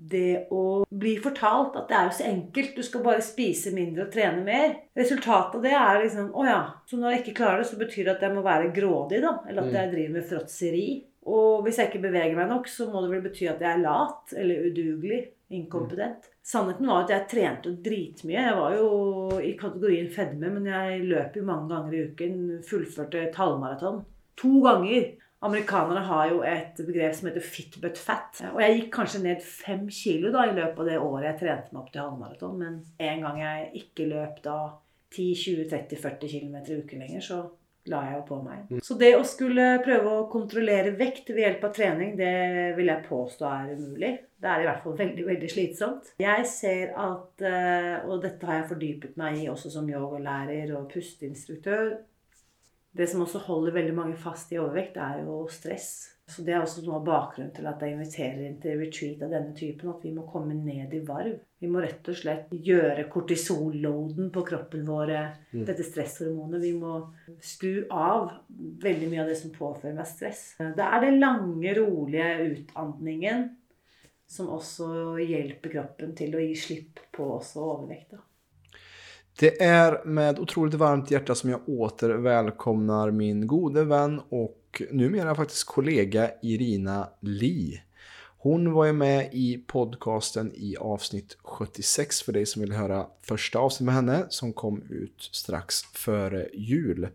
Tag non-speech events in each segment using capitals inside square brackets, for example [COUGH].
det å bli fortalt at det er jo så enkelt, du skal bare spise mindre og trene mer. Resultatet av det er liksom Å ja. Så når jeg ikke klarer det, så betyr det at jeg må være grådig, da. Eller at jeg driver med fråtseri. Og hvis jeg ikke beveger meg nok, så må det vel bety at jeg er lat eller udugelig. Inkompetent. Sannheten var at jeg trente dritmye. Jeg var jo i kategorien fedme, men jeg løp jo mange ganger i uken. Fullførte et halvmaraton. To ganger. Amerikanere har jo et begrep som heter fit but fat. Og jeg gikk kanskje ned fem kilo da i løpet av det året jeg trente meg opp til halvmaraton. Men en gang jeg ikke løp da 10-20-30-40 km i uken lenger, så la jeg jo på meg. Så det å skulle prøve å kontrollere vekt ved hjelp av trening, det vil jeg påstå er umulig. Det er i hvert fall veldig veldig slitsomt. Jeg ser at, eh, og dette har jeg fordypet meg i også som yogalærer og pusteinstruktør Det som også holder veldig mange fast i overvekt, er jo stress. Så Det er også noe av bakgrunnen til at jeg inviterer inn til retreat av denne typen. At vi må komme ned i varv. Vi må rett og slett gjøre kortisolloaden på kroppen vår, dette stresshormonet. Vi må skru av veldig mye av det som påfører meg stress. Det er den lange, rolige utandningen som også hjelper kroppen til å gi slipp på også overvekt. da. Det är med otroligt varmt hjärta som jag åter välkomnar min gode vän och numera faktiskt kollega Irina Li. Hon var ju med i podcasten i avsnitt 76 för dig som vill höra första avsnittet med henne som kom ut strax före jul.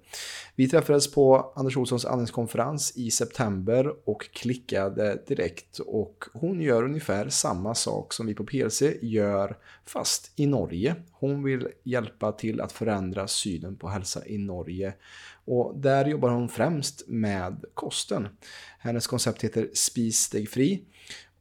Vi träffades på Anders Olssons andningskonferens i september och klickade direkt och hon gör ungefär samma sak som vi på PLC gör fast i Norge. Hon vill hjälpa till att förändra synen på hälsa i Norge och där jobbar hon främst med kosten. Hennes koncept heter Spis dig fri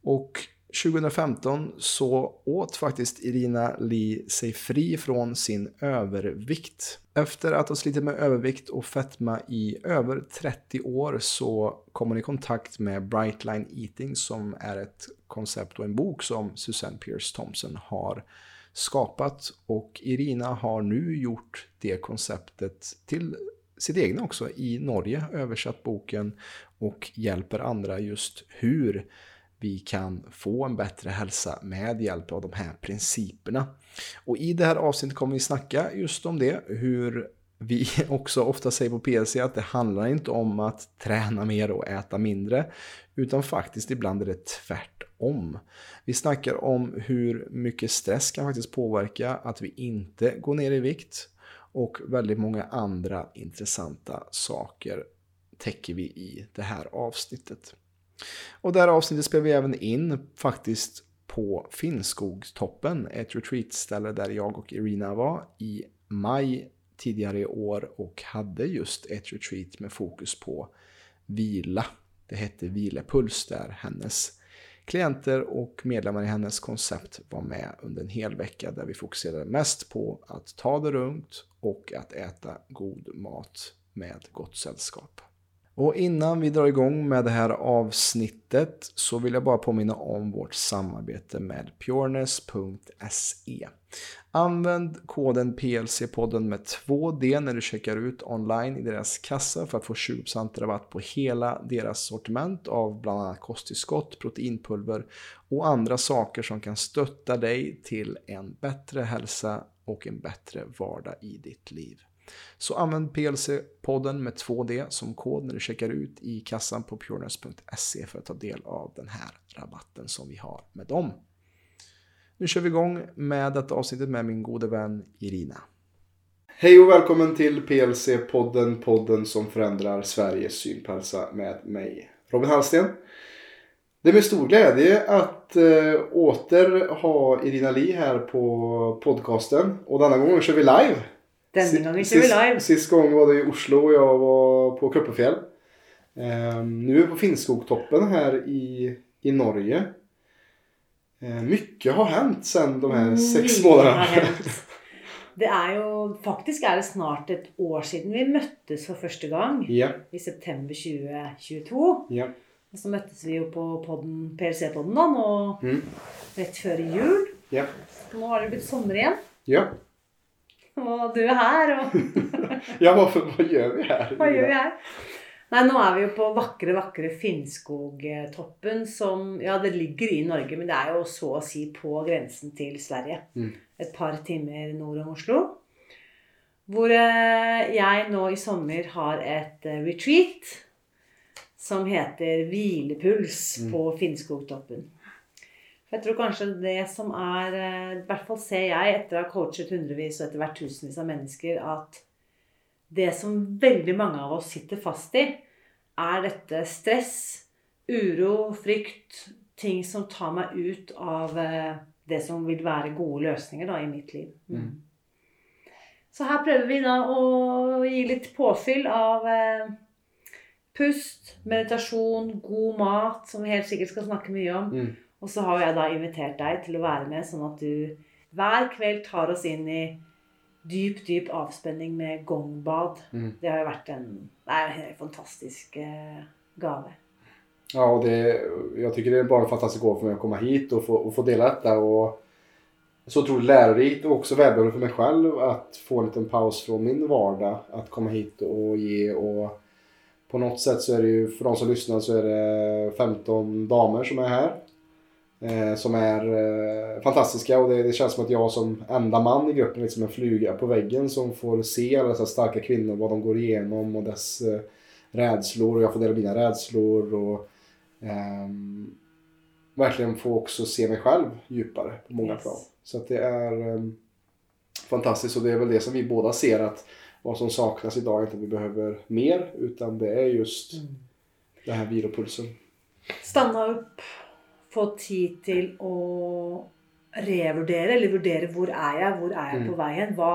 och 2015 så åt faktiskt Irina Li sig fri från sin övervikt. Efter att ha slitit med övervikt och fetma i över 30 år så kom hon i kontakt med Brightline Eating som är ett koncept och en bok som Susanne Pierce Thompson har skapat. Och Irina har nu gjort det konceptet till sitt egna också i Norge, översatt boken och hjälper andra just hur vi kan få en bättre hälsa med hjälp av de här principerna. Och i det här avsnittet kommer vi snacka just om det, hur vi [LAUGHS] också ofta säger på PLC att det handlar inte om att träna mer och äta mindre, utan faktiskt ibland är det tvärtom. Vi snackar om hur mycket stress kan faktiskt påverka att vi inte går ner i vikt och väldigt många andra intressanta saker täcker vi i det här avsnittet. Och det här avsnittet spelar vi även in faktiskt på Finnskogstoppen, ett retreatställe där jag och Irina var i maj tidigare i år och hade just ett retreat med fokus på vila. Det hette Vilepuls där hennes klienter och medlemmar i hennes koncept var med under en hel vecka där vi fokuserade mest på att ta det lugnt och att äta god mat med gott sällskap. Och innan vi drar igång med det här avsnittet så vill jag bara påminna om vårt samarbete med pureness.se. Använd koden PLC-podden med 2D när du checkar ut online i deras kassa för att få 20% rabatt på hela deras sortiment av bland annat proteinpulver och andra saker som kan stötta dig till en bättre hälsa och en bättre vardag i ditt liv. Så använd PLC-podden med 2D som kod när du checkar ut i kassan på pureness.se för att ta del av den här rabatten som vi har med dem. Nu kör vi igång med detta avsnittet med min gode vän Irina. Hej och välkommen till PLC-podden, podden som förändrar Sveriges syn på hälsa med mig, Robin Hallsten. Det är med stor glädje att äh, åter ha Irina Li här på podcasten. Och denna gång kör vi live. Denne gangen kjører vi live. Sist gang var det i Oslo og jeg var på Kroppefjell. Eh, Nå er vi på Finnskogtoppen her i, i Norge. Eh, mye har hendt siden de her seks månedene. Det er jo Faktisk er det snart et år siden vi møttes for første gang. ja, I september 2022. ja. Og så møttes vi jo på podden, PLC-podden da, nå Mm. rett før jul. Ja. Nå har det blitt sommer igjen. ja. [LAUGHS] Og du er her, og [LAUGHS] Ja, hva, hva, gjør vi her? hva gjør vi her? Nei, nå er vi jo på vakre, vakre Finnskogtoppen, som Ja, det ligger i Norge, men det er jo så å si på grensen til Sverige. Mm. Et par timer nord om Oslo. Hvor eh, jeg nå i sommer har et eh, retreat som heter Hvilepuls Mm. på Finnskogtoppen. Jeg tror kanskje det som er eh, I hvert fall ser jeg, etter å ha coachet hundrevis og etter hvert tusenvis av mennesker, at det som veldig mange av oss sitter fast i, er dette stress, uro, frykt, ting som tar meg ut av eh, det som vil være gode løsninger da, i mitt liv. Mm. Så her prøver vi da å gi litt påfyll av eh, pust, meditasjon, god mat, som vi helt sikkert skal snakke mye om. Mm. Og så har jeg da invitert deg til å være med, sånn at du hver kveld tar oss inn i dyp, dyp avspenning med gongbad. Mm. Det har jo vært en, er en fantastisk eh, gave. Ja, og det, jeg tycker det er bare en fantastisk gave for meg å komme hit og få, og få dele dette. og så otroligt lärorikt och också välbehövligt för mig själv att få en liten paus från min vardag. Att komma hit och ge. Och på något sätt så är det ju, för de som lyssnar så är det 15 damer som är här. Eh, som är eh, fantastiska och det, det känns som att jag som enda man i gruppen liksom en fluga på väggen som får se alla dessa starka kvinnor, vad de går igenom och dess eh, rädslor och jag får dela mina rädslor och ehm, verkligen få också se mig själv djupare på många Yes. plan. Så att det är ehm, fantastiskt och det är väl det som vi båda ser att vad som saknas idag är inte att vi behöver mer utan det är just den här vilopulsen. Stanna opp, få tid til å revurdere, eller vurdere hvor er jeg, hvor er jeg Mm. på vei hen. Hva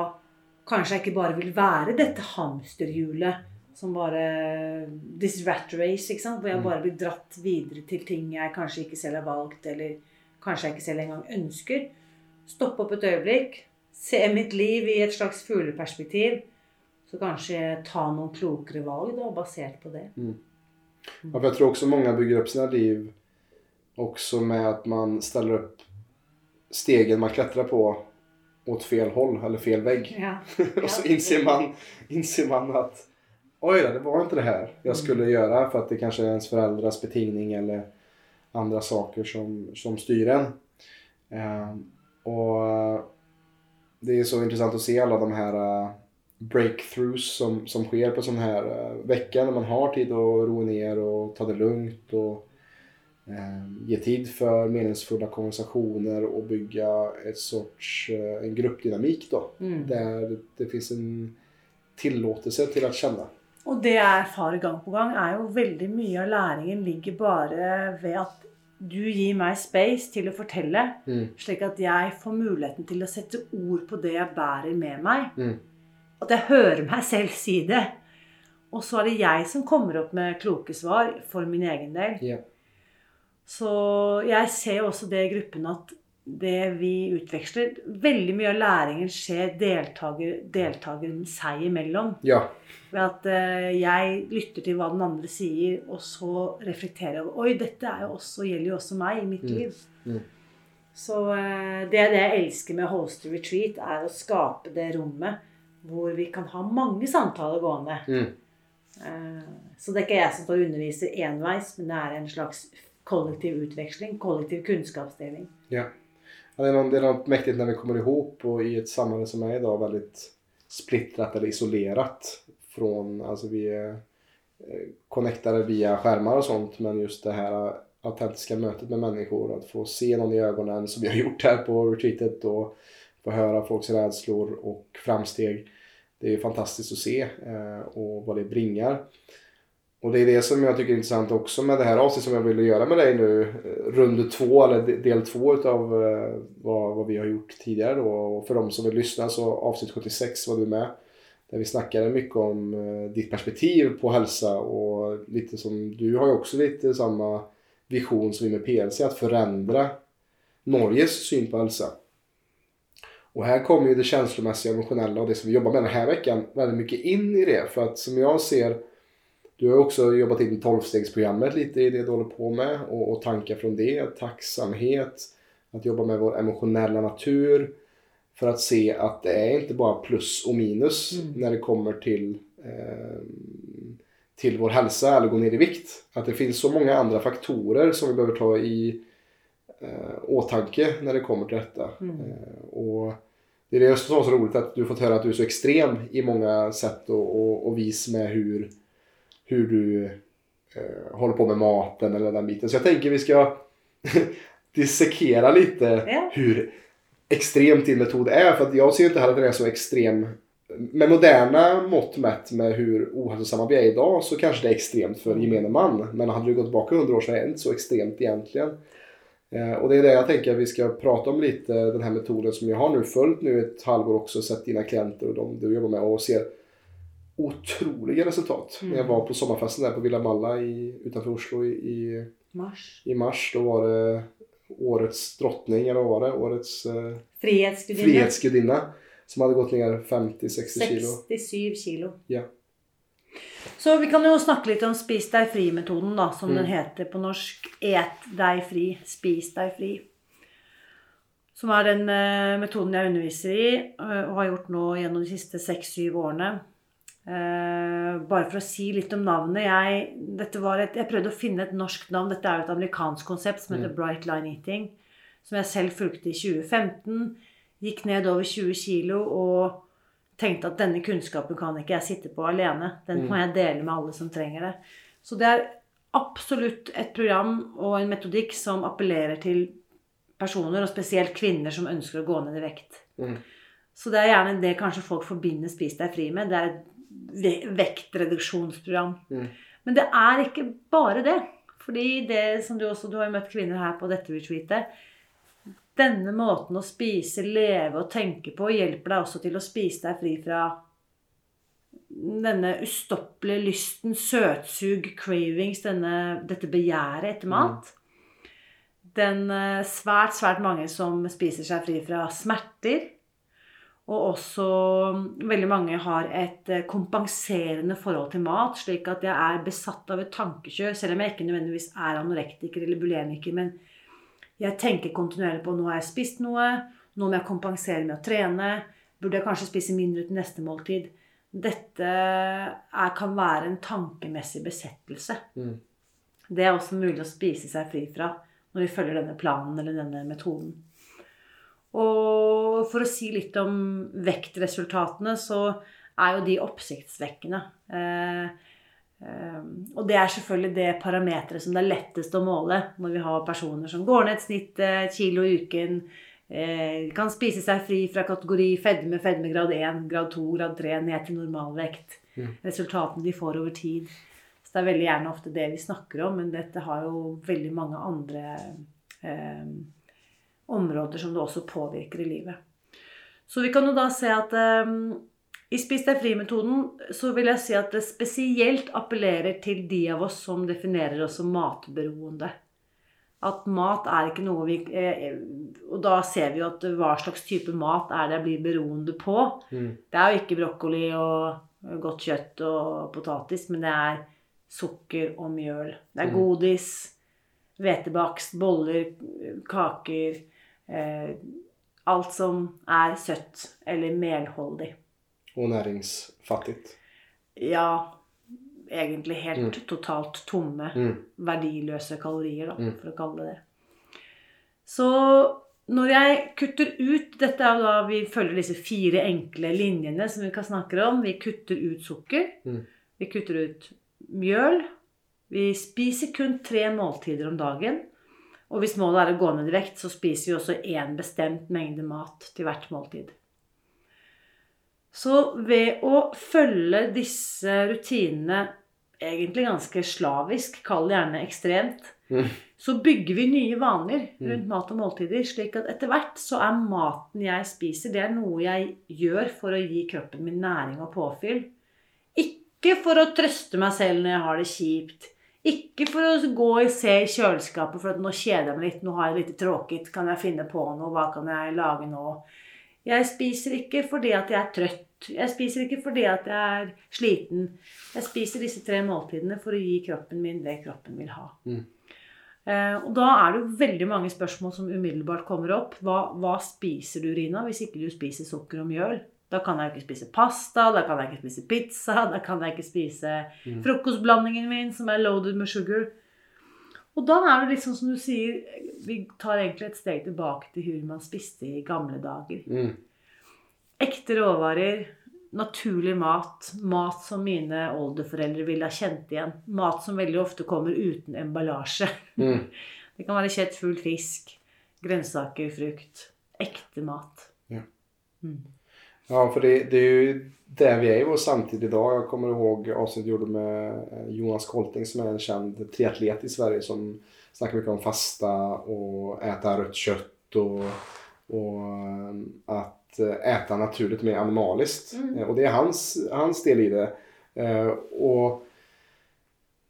kanskje jeg ikke bare vil være dette hamsterhjulet som bare This rat race, ikke sant? Hvor jeg Mm. bare blir dratt videre til ting jeg kanskje ikke selv har valgt, eller kanskje jeg ikke selv engang ønsker. Stoppe opp et øyeblikk, se mitt liv i et slags fugleperspektiv. Så kanskje ta noen klokere valg da, basert på det. Ja, jeg tror også mange bygger opp sine liv också med att man ställer upp stegen man klättrar på åt fel håll eller fel vägg. Ja. [LAUGHS] och så inser man, inser man att oj det var inte det här jag skulle göra för att det kanske är ens föräldrars betingning eller andra saker som, som styr en. Ehm, och det är så intressant att se alla de här eh, breakthroughs som, som sker på sån här eh, vecka när man har tid att ro ner och ta det lugnt och eh, ge tid för meningsfulla konversationer och bygga ett sorts eh, en gruppdynamik då. Mm. Der det, finns en tillåtelse til å kjenne. Og det jeg erfarer gang på gang, er jo veldig mye av læringen ligger bare ved at du gir meg space til å fortelle, Mm. slik at jeg får muligheten til å sette ord på det jeg bærer med meg. Mm. At jeg hører meg selv si det. Og så er det jeg som kommer opp med kloke svar for min egen del. Ja. Så jeg ser jo også det i gruppen at det vi utveksler Veldig mye av læringen skjer deltaker, deltakeren seg imellom. Ja. Ved at eh, jeg lytter til hva den andre sier, og så reflekterer jeg over Oi, dette er jo også, gjelder jo også meg i mitt Mm. liv. Mm. Så eh, det er det jeg elsker med Holster Retreat, er å skape det rommet hvor vi kan ha mange samtaler gående. Mm. Eh, Så det er ikke jeg som står og underviser enveis, men det er en slags kollektiv utveksling, kollektiv kunnskapsdeling. Ja, det, är något, det är något mäktigt när vi kommer ihop och i ett samhälle som är idag väldigt splittrat eller isolerat. Från, alltså vi är eh, connectade via skärmar och sånt men just det här autentiska mötet med människor. Att få se någon i ögonen som vi har gjort här på retreatet och få höra folks rädslor och framsteg. Det är fantastiskt att se og och vad det bringar. Och det är det som jag tycker är intressant också med det här avsnittet som jag ville göra med dig nu. eh, Rund två eller de- del två utav eh, vad, vad vi har gjort tidigare då. Och för de som vill lyssna så avsnitt 76 var du med. Där vi snackade mycket om eh, ditt perspektiv på hälsa och lite som du har ju också lite samma vision som vi med PLC att förändra Norges syn på hälsa. Och här kommer ju det känslomässiga, emotionella och det som vi jobbar med den här veckan väldigt mycket in i det. För att som jag ser du har också jobbat in 12-stegsprogrammet lite i det du håller på med och, och tankar från det, tacksamhet, att jobba med vår emotionella natur för att se att det är inte bara plus och minus Mm. när det kommer till, eh, till vår hälsa eller gå ner i vikt. Att det finns så många andra faktorer som vi behöver ta i eh, åtanke när det kommer till detta. Mm. Eh, och det är det som är så roligt att du fått höra att du är så extrem i många sätt och, och, och vis med hur, hur du eh, håller på med maten eller den biten. Så jag tänker vi ska [LAUGHS] dissekera lite Ja. hur extremt din metod är. För att jag ser inte heller att den är så extrem. Med moderna mått mätt med hur ohälsosamma vi är idag så kanske det är extremt för gemene man. Men hade du gått tillbaka 100 år så är det inte så extremt egentligen. Eh, och det är det jag tänker att vi ska prata om lite, den här metoden som jag har nu följt nu ett halvår också, sett dina klienter och de du jobbar med och ser otroliga resultat. Mm. När jag var på sommarfesten där på Villa Malla i, utanför Oslo i, i, Mars. i mars, då var det årets drottning, eller vad var det? Årets eh, frihetsgudinna som hadde gått ned 50-60 kilo. 67 kilo. Ja. Så vi kan jo snakke litt om spis deg fri-metoden, da, som Mm. den heter på norsk. Et deg fri, spis deg fri. Som er den eh, metoden jeg underviser i eh, og har gjort nå gjennom de siste seks-syv årene. Eh, bare for å si litt om navnet. Jeg, dette var et, jeg prøvde å finne et norsk navn. Dette er jo et amerikansk konsept som heter Mm. Bright Line Eating. Som jeg selv fulgte i 2015. Gikk ned over 20 kilo og tenkte at denne kunnskapen kan ikke jeg sitte på alene. Den må Mm. jeg dele med alle som trenger det. Så det er absolutt et program og en metodikk som appellerer til personer, og spesielt kvinner som ønsker å gå ned i vekt. Mm. Så det er gjerne det kanskje folk forbinder Spis deg fri med. Det er et vektreduksjonsprogram. Mm. Men det er ikke bare det. Fordi det som du også Du har jo møtt kvinner her på dette retreatet. Denne måten å spise, leve og tenke på hjelper deg også til å spise deg fri fra denne ustoppelige lysten, søtsug, cravings, denne, dette begjæret etter mat. Den eh, svært, svært mange som spiser seg fri fra smerter. Og også mm, veldig mange har et eh, kompenserende forhold til mat, slik at jeg er besatt av et tankekjør, selv om jeg ikke nødvendigvis er anorektiker eller bulemiker. Men jeg tenker kontinuerlig på nå har jeg spist noe, nå må jeg kompensere med å trene. Burde jeg kanskje spise mindre til neste måltid? Dette er, kan være en tankemessig besettelse. Mm. Det er også mulig å spise seg fri fra når vi følger denne planen eller denne metoden. Og for å si litt om vektresultatene, så er jo de oppsiktsvekkende. Eh, eh, og det er selvfølgelig det parameteret som det er lettest å måle når vi har personer som går ned et snitt eh, kilo i uken, kan spise seg fri fra kategori fedme, fedme grad 1, grad 2, grad 3, ned til normalvekt. Mm. Resultatene de får over tid. Så det er veldig gjerne ofte det vi snakker om, men dette har jo veldig mange andre eh, områder som det også påvirker i livet. Så vi kan jo da se at eh, i Spis deg fri-metoden så vil jeg si at det spesielt appellerer til de av oss som definerer oss som matberoende. At mat er ikke noe vi eh, Og da ser vi jo at hva slags type mat er det jeg blir beroende på. Mm. Det er jo ikke brokkoli og godt kjøtt og potatis, men det er sukker og mjøl. Det er Mm. godis, hvetebakst, boller, kaker eh, Alt som er søtt eller melholdig. Og næringsfattig. Ja, egentlig helt Mm. totalt tomme, Mm. verdiløse kalorier, da, Mm. for å kalle det det. Så når jeg kutter ut Dette er jo da vi følger disse fire enkle linjene som vi kan snakke om. Vi kutter ut sukker. Mm. Vi kutter ut mjøl. Vi spiser kun tre måltider om dagen. Og hvis målet er å gå ned i vekt, så spiser vi også én bestemt mengde mat til hvert måltid. Så ved å følge disse rutinene egentlig ganske slavisk, kall det gjerne ekstremt, Mm. så bygger vi nye vaner rundt Mm. mat og måltider. Slik at etter hvert så er maten jeg spiser, det er noe jeg gjør for å gi kroppen min næring og påfyll. Ikke for å trøste meg selv når jeg har det kjipt. Ikke for å gå og se i kjøleskapet for at nå kjeder jeg meg litt, nå har jeg det litt tråkig, kan jeg finne på noe, hva kan jeg lage nå? Jeg spiser ikke fordi at jeg er trøtt. Jeg spiser ikke fordi at jeg er sliten. Jeg spiser disse tre måltidene for å gi kroppen min det kroppen vil ha. Mm. Eh, og da er det jo veldig mange spørsmål som umiddelbart kommer opp. Hva, hva spiser du, Rina, hvis ikke du spiser sukker og mjøl? Da kan jeg ikke spise pasta, da kan jeg ikke spise pizza, da kan jeg ikke spise Mm. frokostblandingen min som er loaded med sugar. Og da er det liksom som du sier, vi tar egentlig et steg tilbake til hvordan man spiste i gamle dager. Mm. Ekte råvarer, naturlig mat, mat som mine oldeforeldre ville ha kjent igjen. Mat som veldig ofte kommer uten emballasje. Mm. [LAUGHS] Det kan være kjøtt, fugl, fisk, grønnsaker, frukt. Ekte mat. Ja. Mm. Ja, för det, det är ju där vi är i vår samtid idag. Jag kommer ihåg avsnitt jag gjorde med eh, Jonas Kolting som är en känd triatlet i Sverige som snackar mycket om fasta och äta rött kött och, och at att eh, äta naturligt mer animaliskt. Mm. Eh, Och det är hans, hans del i det. Eh, Och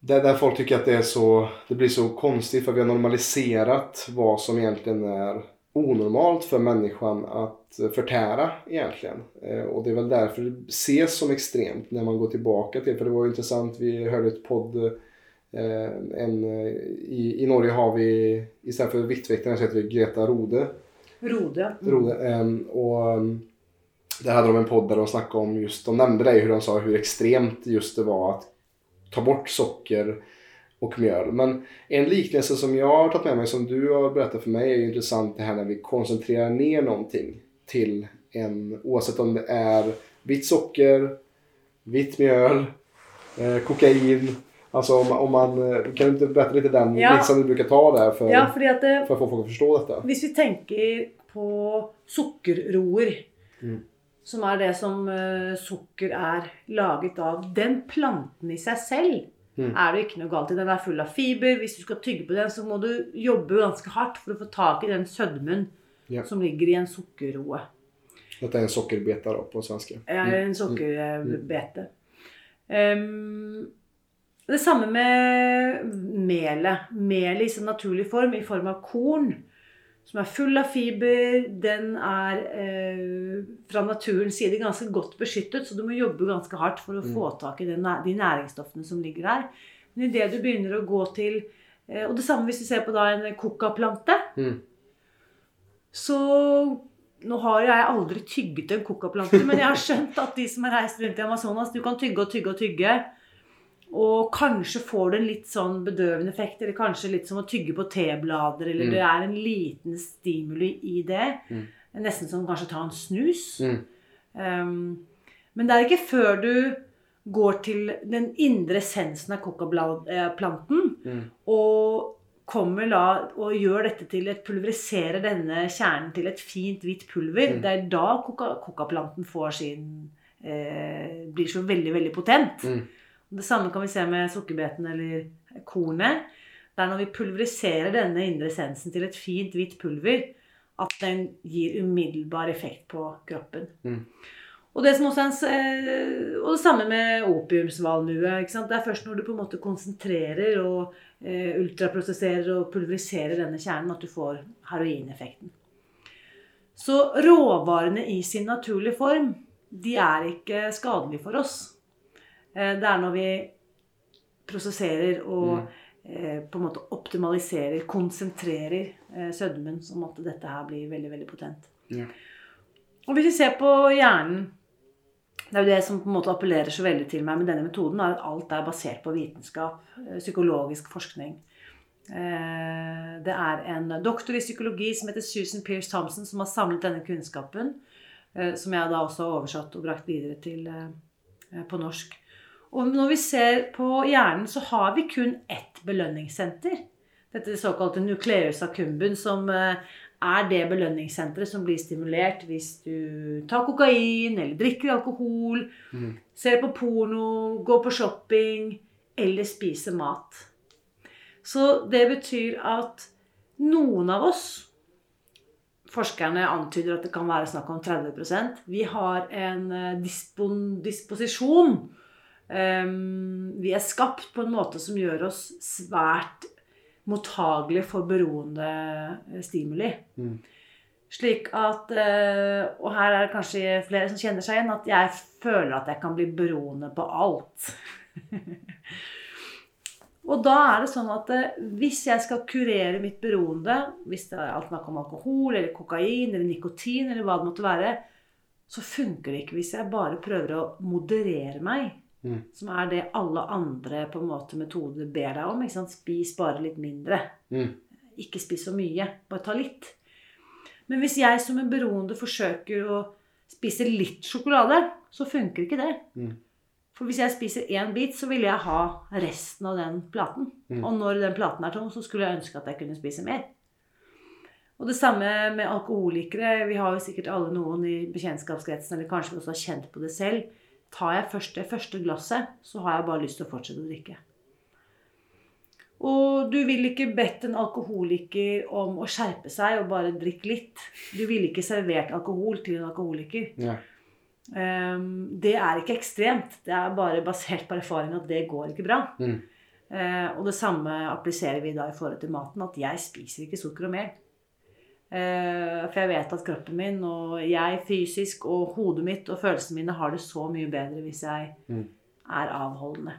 där, där folk tycker att det är så, det blir så konstigt för vi har normaliserat vad som egentligen är onormalt för människan att eh, förtära egentligen. Eh, Och det är väl därför det ses som extremt när man går tillbaka till, för det var ju intressant, vi hörde ett podd eh, en, i, I Norge har vi, istället för Viktväktarna så heter vi Greta Rode. Rode. Rode ehm, och där hade de en podd där de snackade om just, de nämnde det hur de sa hur extremt just det var att ta bort socker och mjöl. Men en liknelse som jag har tagit med mig som du har berättat för mig är ju intressant det här när vi koncentrerar ner någonting till en, oavsett om det är vitt socker, vitt mjöl, eh, kokain. Alltså om, om man, eh, kan du inte berätta lite den Ja. liknelsen du brukar ta där för, Ja, at för att få folk att förstå detta? Hvis vi tenker på sukkerroer, Mm. som er det som uh, sukker er laget av Den planten i seg selv Mm. er det ikke noe galt i. Den er full av fiber. Hvis du skal tygge på den, så må du jobbe ganske hardt for å få tak i den sødmen Ja. som ligger i en sukkerroe. Dette er en sockerbeta då på svenske. Ja, en sukkerbete. Um, det samme med melet. Melet i sin naturlige form, i form av korn, som er full av fiber. Den er eh, fra naturens side ganske godt beskyttet, så du må jobbe ganske hardt for å få tak i den, de næringsstoffene som ligger der. Men idet du begynner å gå til eh, Og det samme hvis du ser på da en kokaplante. Mm. Så nå har jeg aldri tygget en cocaplante, men jeg har skjønt at de som har reist rundt i Amazonas, du kan tygge og tygge og tygge. Og kanskje får det en litt sånn bedøvende effekt, eller kanskje litt som å tygge på teblader, eller Mm. det er en liten stimuli i det. Mm. Nesten som kanskje ta en snus. Mm. Um, men det er ikke før du går til den indre essensen av coca-planten, Mm. og kommer da og gjør dette til et pulveriserer denne kjernen til et fint, hvitt pulver. Mm. Det er da kokaplanten får sin eh, Blir så veldig, veldig potent. Mm. Det samme kan vi se med sukkerbeten eller kornet. Det er når vi pulveriserer denne indre essensen til et fint, hvitt pulver, at den gir umiddelbar effekt på kroppen. Mm. Og det, en, eh, og det samme med opiumsvalmue. Det er først når du på en måte konsentrerer og ultraprosesserer og pulveriserer denne kjernen, at du får heroineffekten. Så råvarene i sin naturlige form, de er ikke skadelige for oss. Eh, det er når vi prosesserer og mm. på en måte optimaliserer, konsentrerer eh, sødmen, som at dette her blir veldig, veldig potent. Ja. Og hvis vi ser på hjernen Det er jo det som på en måte appellerer så veldig til meg med denne metoden, er at alt er basert på vitenskap, eh, psykologisk forskning. Eh, Det er en doktor i psykologi som heter Susan Pierce Thompson, som har samlet denne kunnskapen, eh, som jeg da også har oversatt og brakt videre til på norsk. Og når vi ser på hjernen, så har vi kun ett belønningssenter. Dette såkalte nucleus accumbens, som er det belønningssenteret som blir stimulert hvis du tar kokain eller drikker alkohol, Mm. ser på porno, går på shopping eller spiser mat. Så det betyr at noen av oss Forskerne antyder at det kan være snakk om 30% Vi har en eh, dispon, disposisjon. Ehm, vi er skapt på en måte som gjør oss svært mottagelige for beroende eh, stimuli. Mm. Slik at eh, Og her er det kanskje flere som kjenner seg igjen. At jeg føler at jeg kan bli beroende på alt. [LAUGHS] og da er det sånn at eh, hvis jeg skal kurere mitt beroende, hvis det er alt snakk om alkohol eller kokain eller nikotin eller hva det måtte være, så funker det ikke hvis jeg bare prøver å moderere meg. Mm. Som er det alle andre på en måte metoder ber deg om. ikke sant? Spis bare litt mindre. Mm. Ikke spis så mye. Bare ta litt. Men hvis jeg som en beroende forsøker å spise litt sjokolade, så funker ikke det. Mm. For hvis jeg spiser én bit, så vil jeg ha resten av den platen. Mm. Og når den platen er tom, så skulle jeg ønske at jeg kunne spise mer. Og det samme med alkoholikere. Vi har jo sikkert alle noen i bekjentskapskretsen, eller kanskje vi også har kjent på det selv. Tar jeg først det første glasset, så har jeg bare lyst til å fortsette å drikke. Og du vil ikke bedt en alkoholiker om å skjerpe seg og bare drikke litt. Du ville ikke servert alkohol til en alkoholiker. Ja. Um, det er ikke ekstremt. Det er bare basert på erfaring at det går ikke bra. Mm. Uh, og det samme appliserer vi da i forhold til maten. At jeg spiser ikke sukker og mel. Eh, for jeg vet at kroppen min og jeg fysisk og hodet mitt og følelsene mine har det så mye bedre hvis jeg Mm. er avholdende.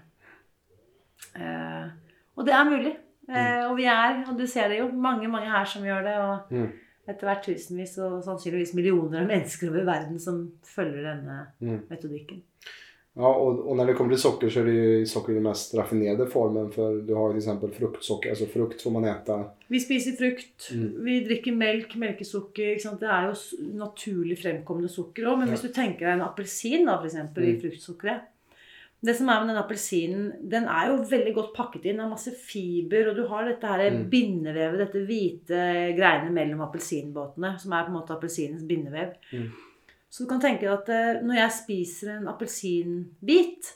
Eh, og det er mulig. Eh, og vi er, og du ser det jo, mange mange her som gjør det. Og Mm. etter hvert tusenvis og sannsynligvis millioner av mennesker over verden som følger denne Mm. metodikken. Ja, och, och när det kommer till socker så är det ju socker i den mest raffinerade formen. För du har till exempel fruktsocker, alltså frukt får man äta. Vi spiser frukt, Mm. vi drikker melk, melkesukker. Det er jo naturlig fremkommende sukker òg. Men Ja. hvis du tenker deg en appelsin da, for eksempel, i Mm. fruktsukkeret Det som er med den appelsinen, den er jo veldig godt pakket inn. Har masse fiber, og du har dette her Mm. bindevevet, dette hvite greiene mellom appelsinbåtene, som er på en måte appelsinens bindevev. Mm. Så du kan tenke deg at eh, når jeg spiser en appelsinbit,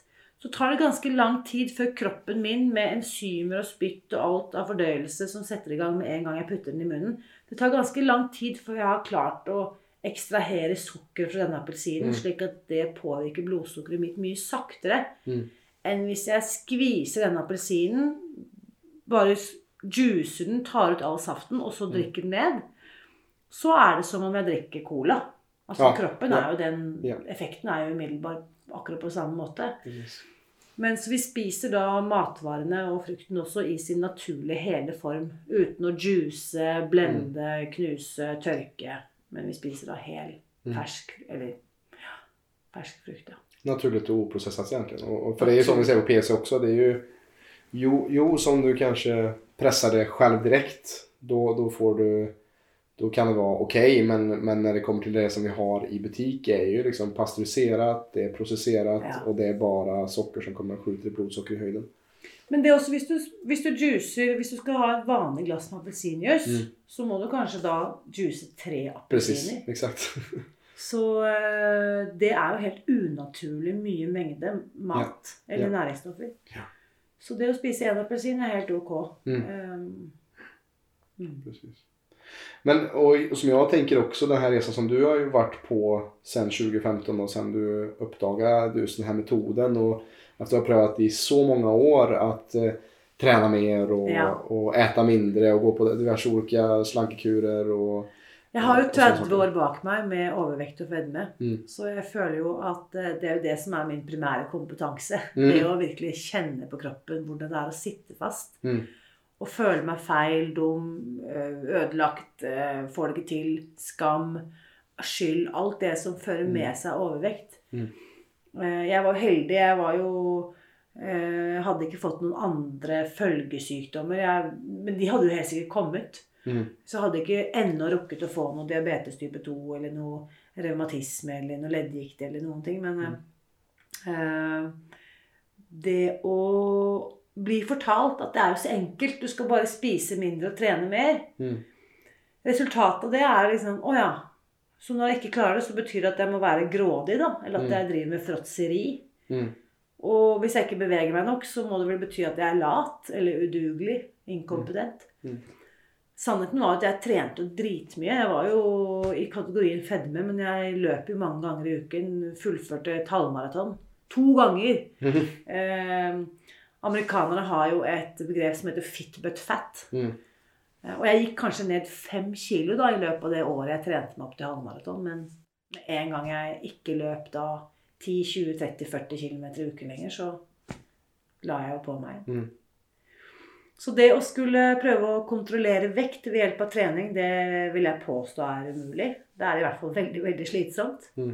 så tar det ganske lang tid før kroppen min med enzymer og spytt og alt av fordøyelse som setter i gang med en gang jeg putter den i munnen Det tar ganske lang tid før jeg har klart å ekstrahere sukker fra denne appelsinen, Mm. slik at det påvirker blodsukkeret mitt mye saktere Mm. enn hvis jeg skviser denne appelsinen, bare juicer den, tar ut all saften, og Mm. så drikker den ned, så er det som om jeg drikker cola. Altså Ja, kroppen er jo den Ja. Effekten er jo umiddelbar akkurat på samme måte. Yes. Mens vi spiser da matvarene og frukten også i sin naturlige hele form. Uten å juice, blende, knuse, tørke. Men vi spiser da hel, Mm. fersk eller ja, fersk frukt. Ja. Naturligt och oprocessat egentligen. Och, och för det är ju som vi säger på PC också. Det är ju jo, jo som du kanske pressar det själv direkt. Då, då får du då kan det vara okej men, men när det kommer till det som vi har i butik är ju liksom pasteuriserat, det är processerat Ja. och det är bara socker som kommer att skjuta blodsocker i höjden. Men det er også hvis du, hvis du juicer Hvis du skal ha et vanlig glass med appelsinjuice, Mm. så må du kanskje da juice tre Precis, appelsiner. exakt. [LAUGHS] Så eh, det er jo helt unaturlig mye mengde mat eller Ja. næringsstoffer. Ja. Så det å spise én appelsin er helt ok. Mm. Um, mm. Men och, och som jag tänker också den här resan som du har ju varit på siden 2015 och sen du uppdagade just den här metoden och efter att ha prövat i så många år att eh, träna mer och, Ja. och äta mindre och gå på diverse olika slankekurer och Jeg har jo og 30 år bak meg med overvekt og fedme. Mm. Så jeg føler jo at eh, det er jo det som er min primære kompetanse. Mm. Det å virkelig kjenne på kroppen hvordan det er å sitte fast. Mm. Og føle meg feil, dum, eh, ødelagt, eh, får det ikke til, skam, skyld. Alt det som fører med seg overvekt. Mm. Eh, Jeg var heldig. Jeg var jo Hadde ikke fått noen andre følgesykdommer. Jeg, men de hadde jo helt sikkert kommet. Mm. Så hadde jeg ikke ennå rukket å få noe diabetes type 2 eller noe revmatisme eller noe leddgikt eller noen ting. Men mm. eh, det å bli fortalt at det er jo så enkelt, du skal bare spise mindre og trene mer Mm. Resultatet av det er liksom Å ja. Så når jeg ikke klarer det, så betyr det at jeg må være grådig, da. Eller at Mm. jeg driver med fråtseri. Mm. Og hvis jeg ikke beveger meg nok, så må det vel bety at jeg er lat eller udugelig. Inkompetent. Mm. Sannheten var at jeg trente dritmye. Jeg var jo i kategorien fedme, men jeg løp jo mange ganger i uken. Fullførte et halvmaraton. To ganger. Mm. [LAUGHS] Eh, amerikanerne har jo et begrep som heter fit but fat. Mm. Eh, Og jeg gikk kanskje ned fem kilo da i løpet av det året jeg trente meg opp til halvmaraton. Men med en gang jeg ikke løp da 10-20-30-40 km i uken lenger, så la jeg jo på meg. Mm. Så det å skulle prøve å kontrollere vekt ved hjelp av trening, det vil jeg påstå er umulig. Det er i hvert fall veldig, veldig slitsomt. Mm.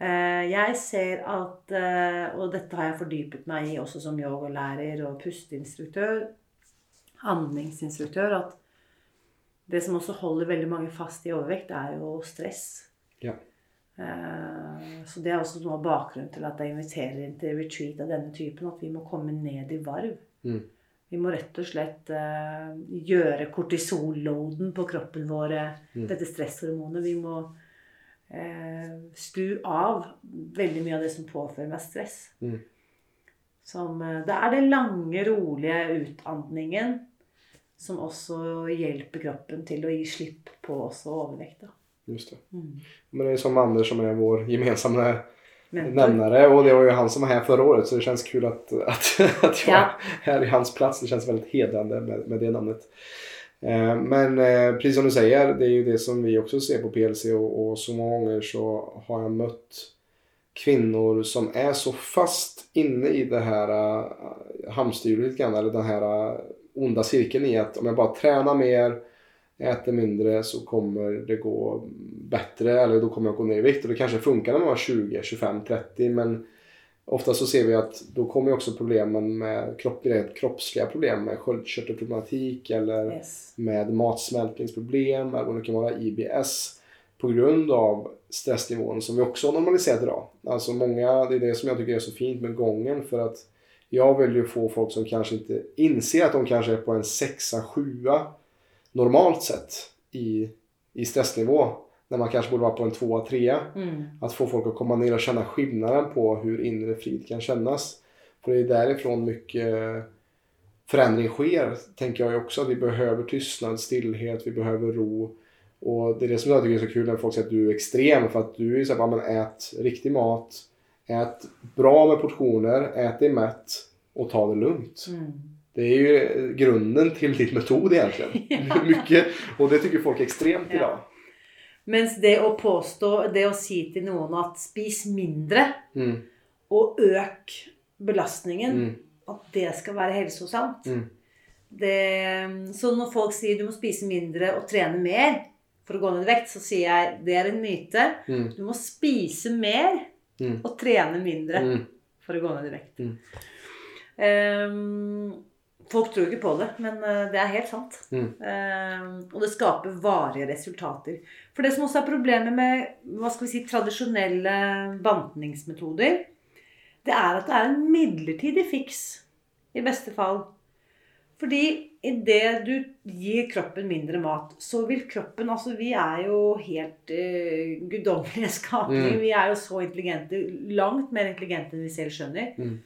Eh, Jeg ser at, eh, og dette har jeg fordypet meg i også som yogalærer og pusteinstruktør, andningsinstruktør, at det som også holder veldig mange fast i overvekt, er jo stress. Ja. Eh, Så det er også noe av bakgrunnen til at jeg inviterer inn til retreat av denne typen, at vi må komme ned i varv. Mm. Vi må rett og slett gjøre kortisolloaden på kroppen vår, Mm. dette stresshormonet. Vi må skru av veldig mye av det som påfører meg stress. Mm. Som, eh, det er den lange, rolige utandningen som også hjelper kroppen til å gi slipp på også overvekt. Just det. Mm. Men det er som Anders som er vår gemensamme nevnere, nämnare och det var ju han som var här förra året så det känns kul att, att, att jag Ja. är i hans plats. Det känns väldigt hedrande med, med det namnet. Eh, Men eh, precis som du säger, det är ju det som vi också ser på PLC och, och så många gånger så har jag mött kvinnor som är så fast inne i det här äh, hamsterhjulet eller den här äh, onda cirkeln i att om jag bara tränar mer, äter mindre så kommer det gå bättre eller då kommer jag gå ner i vikt. Och det kanske funkar när man var 20, 25, 30 men ofta så ser vi att då kommer också problemen med kropp, kroppsliga problem med sköldkörtelproblematik eller Yes. med matsmältningsproblem eller vad det kan vara, IBS på grund av stressnivån som vi också har normaliserat idag. Alltså många, det är det som jag tycker är så fint med gången för att jag vill ju få folk som kanske inte inser att de kanske är på en sexa, sjua normalt sett i, i stressnivå när man kanske borde vara på en tvåa, trea. Mm. Att få folk att komma ner och känna skillnaden på hur inre frid kan kännas. För det är därifrån mycket förändring sker, tänker jag också. Att vi behöver tystnad, stillhet, vi behöver ro. Och det är det som jag tycker är så kul när folk säger att du är extrem. För att du är ju såhär, ja, men ät riktig mat, ät bra med portioner, ät dig mätt och ta det lugnt. Mm. Det är ju grunden till din metod egentligen. [LAUGHS] Mycket, och det tycker folk är extremt Ja. idag. Mens det å påstå, det å si til noen at spis mindre Mm, og øk belastningen, mm, at det skal være helsosamt mm, Så når folk sier du må spise mindre og trene mer for å gå ned i vekt, så sier jeg det er en myte. mm, Du må spise mer mm, og trene mindre mm. for å gå ned i vekt. Mm. Folk tror ikke på det, men eh, det er helt sant. Mm. Ehm, og det skaper varige resultater. For det som også er problemet med hva skal vi si, tradisjonelle bantningsmetoder, det er at det er en midlertidig fiks, i beste fall. Fordi idet du gir kroppen mindre mat, så vil kroppen Altså, vi er jo helt uh, guddommelige skapninger. Mm. Vi er jo så intelligente. Langt mer intelligente enn vi selv skjønner. Mm.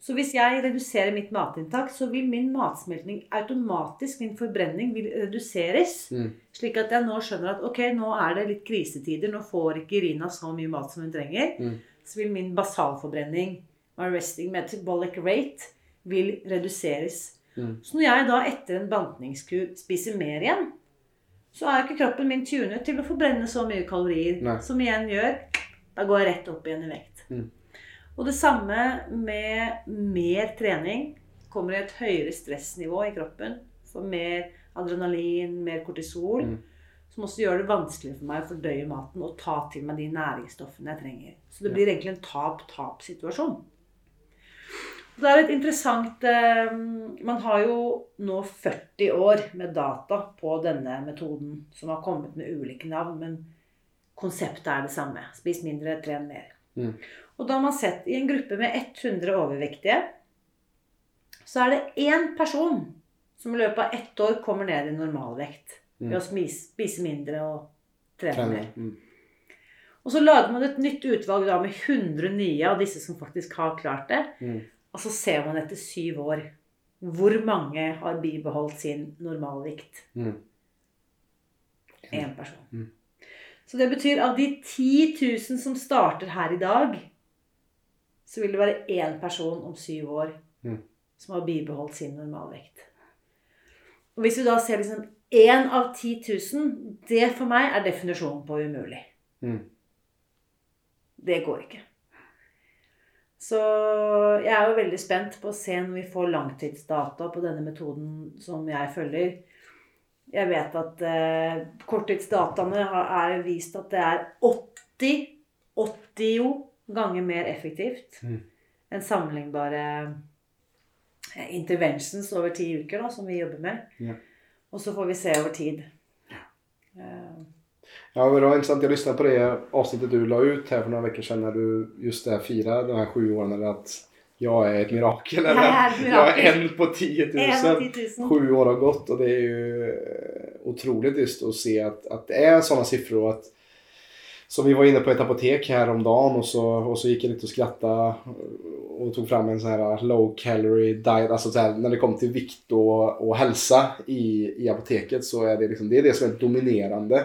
Så hvis jeg reduserer mitt matinntak, så vil min matsmeltning automatisk, min forbrenning, vil reduseres. Mm. Slik at jeg nå skjønner at ok, nå er det litt krisetider. Nå får ikke Irina så mye mat som hun trenger. Mm. Så vil min basalforbrenning, my resting metabolic rate, vil reduseres. Mm. Så når jeg da etter en bantningskur spiser mer igjen, så er jo ikke kroppen min tunet til å forbrenne så mye kalorier. Nei. Som igjen gjør Da går jeg rett opp igjen i vekt. Og det samme med mer trening. Kommer i et høyere stressnivå i kroppen. Får mer adrenalin, mer kortisol. Mm. Som også gjør det vanskeligere for meg å fordøye maten og ta til meg de næringsstoffene jeg trenger. Så det blir egentlig en tap-tap-situasjon. Det er litt interessant eh, Man har jo nå 40 år med data på denne metoden, som har kommet med ulike navn, men konseptet er det samme. Spis mindre, tren mer. Mm. Og da har man sett i en gruppe med 100 overvektige, så er det én person som i løpet av ett år kommer ned i normalvekt Mm. ved å spise, spise mindre og trene mer. Mm. Og så lager man et nytt utvalg da med 100 nye av disse som faktisk har klart det. Mm. Og så ser man etter syv år hvor mange har bibeholdt sin normalvikt. Mm. Én person. Mm. Så det betyr av de 10 000 som starter her i dag, så vil det være én person om syv år Mm. som har bibeholdt sin normalvekt. Og hvis du da ser liksom én av 10 000, det for meg er definisjonen på umulig. Mm. Det går ikke. Så jeg er jo veldig spent på å se når vi får langtidsdata på denne metoden som jeg følger. Jeg vet at eh, korttidsdataene har, er vist at det er 80 ganger mer effektivt Mm. enn sammenlignbare eh, interventions over ti uker, da, som vi jobber med. Ja. Og så får vi se over tid. Eh, Ja, det var intressant. Jag lyssnade på det avsnittet du la ut här för några veckor sedan när du just där firade de här sju åren. Eller att jag är ett mirakel. Eller Jag är jag är en på 10 000. 10 000. Sju år har gått och det är ju eh, otroligt just att se att, att det är sådana siffror. Att, som vi var inne på ett apotek häromdagen om dagen och så, och så gick jag lite och skrattade och tog fram en sån här low calorie diet. Alltså så här, när det kom till vikt och, och hälsa i, i apoteket så är det, liksom, det är det som är dominerande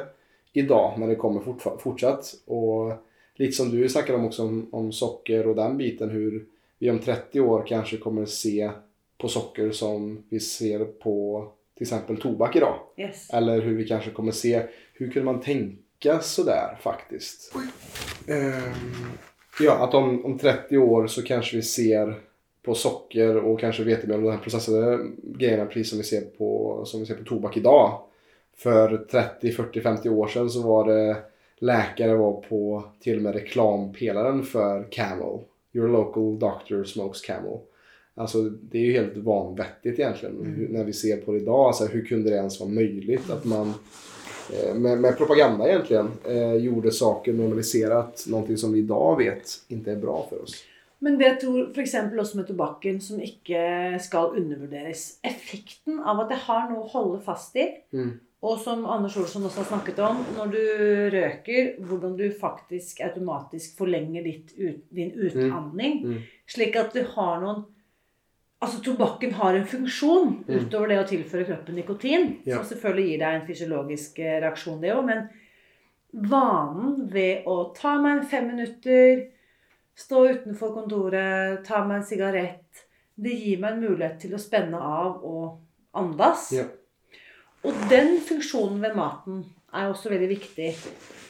idag när det kommer fortfa- fortsatt. Och lite som du snackade om också om, om socker och den biten hur vi om 30 år kanske kommer se på socker som vi ser på till exempel tobak idag. yes. Eller hur vi kanske kommer se, hur kunde man tänka sådär faktiskt? Ehm, ja, att om, om 30 år så kanske vi ser på socker och kanske vetemjöl och de här processade grejerna precis som vi ser på, som vi ser på tobak idag. För 30, 40, 50 år sedan så var det läkare var på till och med reklampelaren för Camel. Your local doctor smokes Camel. Alltså det är ju helt vanvettigt egentligen hur, när vi ser på det idag. Alltså, hur kunde det ens vara möjligt att man med, med propaganda egentligen eh, gjorde saker normaliserat. Någonting som vi idag vet inte är bra för oss. Men det tror f.eks. også med tobakken, som ikke skal undervurderes Effekten av at jeg har noe å holde fast i, Mm. og som Anders Olsson også har snakket om, når du røker, hvordan du faktisk automatisk forlenger ditt din utandning. Mm. Slik at du har noen Altså tobakken har en funksjon Mm. utover det å tilføre kroppen nikotin. Ja. Som selvfølgelig gir deg en fysiologisk eh, reaksjon, det òg. Men vanen ved å ta meg en fem minutter, stå utenfor kontoret, ta meg en sigarett Det gir meg en mulighet til å spenne av og andas. Ja. Og den funksjonen ved maten er også veldig viktig.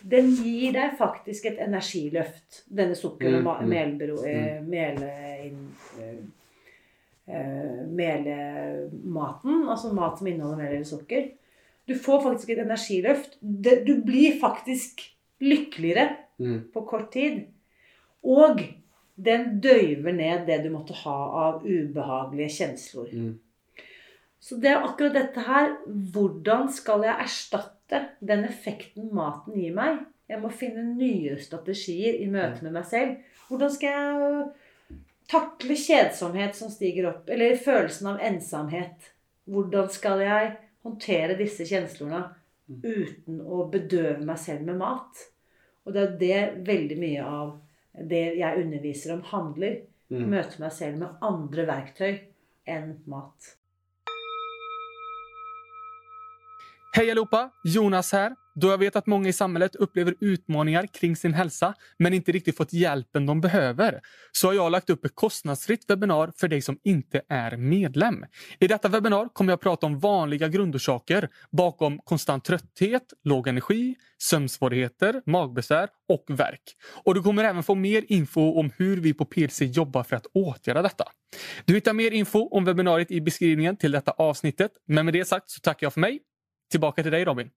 Den gir deg faktisk et energiløft, denne sukker- og Mm, mm, melbero- eh, mele- inn- eh, melematen, altså mat som inneholder mel eller sukker. Du får faktisk et energiløft. Du blir faktisk lykkeligere Mm. på kort tid. Og den døyver ned det du måtte ha av ubehagelige kjensler. Mm. Så det er akkurat dette her. Hvordan skal jeg erstatte den effekten maten gir meg? Jeg må finne nye strategier i møte med meg selv. Hvordan skal jeg takle kjedsomhet som stiger opp? Eller følelsen av ensomhet? Hvordan skal jeg håndtere disse kjenslene uten å bedøve meg selv med mat? Og det er det veldig mye av det jeg underviser om, handler. Mm. Møte meg selv med andre verktøy enn mat. Hej allihopa! Jonas här. Då jag vet att många i samhället upplever utmaningar kring sin hälsa men inte riktigt fått hjälpen de behöver så har jag lagt upp ett kostnadsfritt webbinar för dig som inte är medlem. I detta webbinar kommer jag prata om vanliga grundorsaker bakom konstant trötthet, låg energi, sömnsvårigheter, magbesvär och värk. Och du kommer även få mer info om hur vi på PLC jobbar för att åtgärda detta. Du hittar mer info om webbinariet i beskrivningen till detta avsnittet. Men med det sagt så tackar jag för mig. Tillbaka till dig Robin.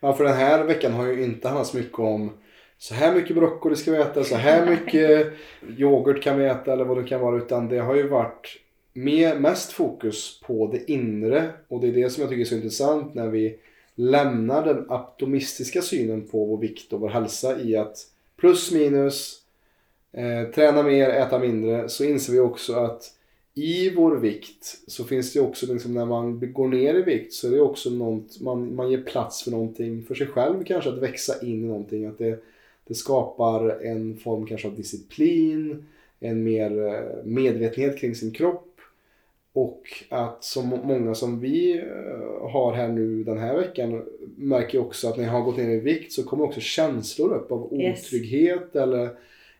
Ja, för den här veckan har ju inte handlat så mycket om så här mycket broccoli ska vi äta, så här [LAUGHS] mycket yoghurt kan vi äta eller vad det kan vara. Utan det har ju varit mer, mest fokus på det inre. Och det är det som jag tycker är så intressant när vi lämnar den optimistiska synen på vår vikt och vår hälsa i att plus minus, eh, träna mer, äta mindre. Så inser vi också att i vår vikt så finns det också liksom när man går ner i vikt så är det också något, man, man ger plats för någonting för sig själv kanske att växa in i någonting. Att det, det skapar en form kanske av disciplin, en mer eh, medvetenhet kring sin kropp. Och att så må- många som vi eh, har här nu den här veckan märker också att när jag har gått ner i vikt så kommer också känslor upp av Yes. otrygghet eller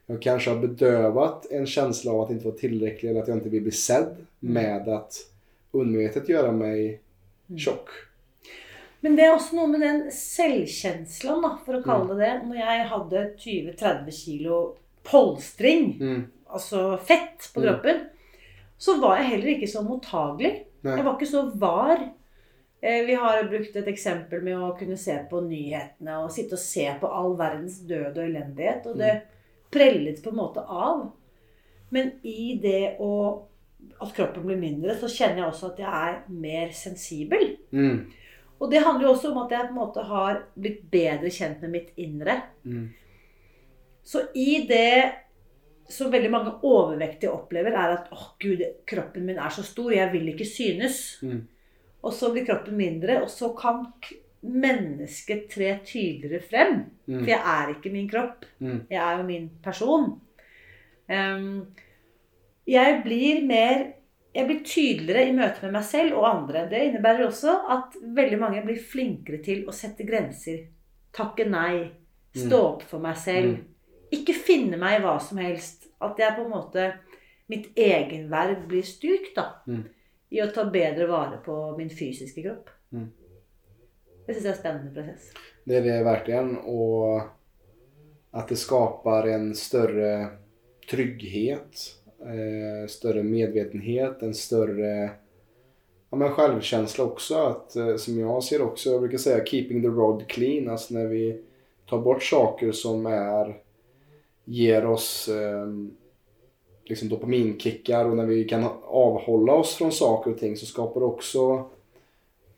jag kanske har bedövat en känsla av att inte vara tillräcklig eller att jag inte vill bli sedd med att undermedvetet göra mig tjock. Men det er også noe med den selvkjenslen, da, for å kalle det det. Når jeg hadde 20-30 kilo polstring, Mm. altså fett på Mm. kroppen, så var jeg heller ikke så mottagelig. Nej. Jeg var ikke så var Eh, Vi har brukt et eksempel med å kunne se på nyhetene og sitte og se på all verdens død og elendighet. Og det prellet på en måte av. Men i det å at kroppen blir mindre, så kjenner jeg også at jeg er mer sensibel. Mm. Og det handler jo også om at jeg på en måte har blitt bedre kjent med mitt indre. Mm. Så i det som veldig mange overvektige opplever, er at åh gud, kroppen min er så stor, jeg vil ikke synes. Mm. Og så blir kroppen mindre, og så kan mennesket tre tydeligere frem. Mm. For jeg er ikke min kropp. Mm. Jeg er jo min person. Um, jeg blir mer Jeg blir tydeligere i møte med meg selv og andre. Det innebærer også at veldig mange blir flinkere til å sette grenser. Takke nei. Stå opp for meg selv. Ikke finne meg i hva som helst. At jeg på en måte Mitt egenverd blir styrkt, da. Mm. I å ta bedre vare på min fysiske kropp. Det syns jeg er en spennende prosess. Det är det verkligen. Och att det skapar en större trygghet, eh, större medvetenhet, en större ja, men självkänsla också. Att, eh, som jag ser också, jag brukar säga keeping the road clean. Alltså när vi tar bort saker som är, ger oss eh, liksom dopaminkickar och när vi kan avhålla oss från saker och ting så skapar det också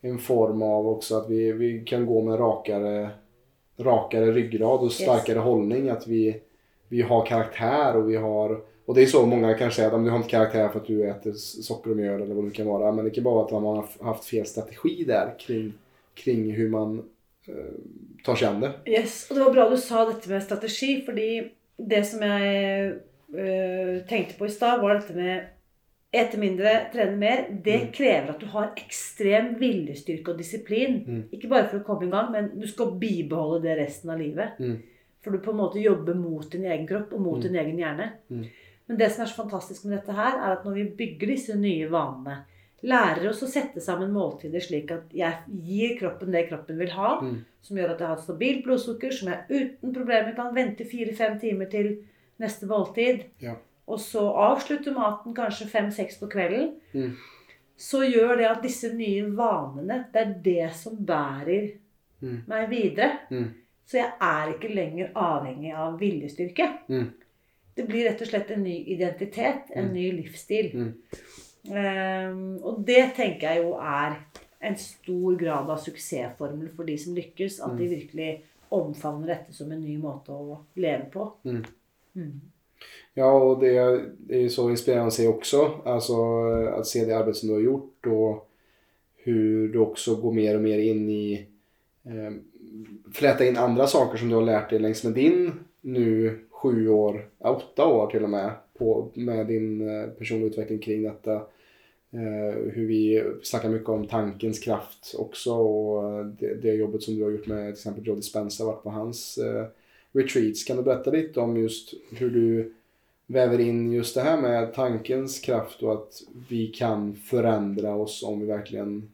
en form av också att vi, vi kan gå med rakare, rakare ryggrad och starkare hållning. Att vi, vi har karaktär och vi har och det är så många kan säga att du har inte karaktär för att du äter socker och mjöl eller vad det kan vara. Men det kan vara att man har haft fel strategi där kring, kring hur man eh, tar sig an det. Yes, og det var bra du sa dette med strategi, fordi det som jeg eh, tenkte på i stad, var dette med ete mindre, trene mer. Det Mm. krever at du har ekstrem viljestyrke og disiplin. Mm. Ikke bare for å komme i gang, men du skal bibeholde det resten av livet. Mm. For du på en måte jobber mot din egen kropp og mot Mm. din egen hjerne. Mm. Men det som er så fantastisk med dette her, er at når vi bygger disse nye vanene, lærer oss å sette sammen måltider slik at jeg gir kroppen det kroppen vil ha, Mm. som gjør at jeg har et stabilt blodsukker, som jeg uten problemer kan vente fire-fem timer til neste måltid, Ja. Og så avslutte maten kanskje fem-seks på kvelden, Mm. så gjør det at disse nye vanene, det er det som bærer Mm. meg videre. Mm. Så jeg er ikke lenger avhengig av viljestyrke. Mm. Det blir rett og slett en ny identitet, en Mm. ny livsstil. Mm. Ehm, og det tenker jeg jo er en stor grad av suksessformel for de som lykkes. At de virkelig omfavner dette som en ny måte å leve på. Mm. Ja, och det, är så inspirerande att se också. Alltså att se det arbete som du har gjort och hur du också går mer och mer in i eh, fläta in andra saker som du har lärt dig längs med din nu sju år, åtta år till och med på, med din eh, personliga utveckling kring detta. Eh, hur vi snackar mycket om tankens kraft också och det, det jobbet som du har gjort med till exempel Joe Dispenza varit på hans eh, retreats. Kan du berätta lite om just hur du väver in just det här med tankens kraft och att vi kan förändra oss om vi verkligen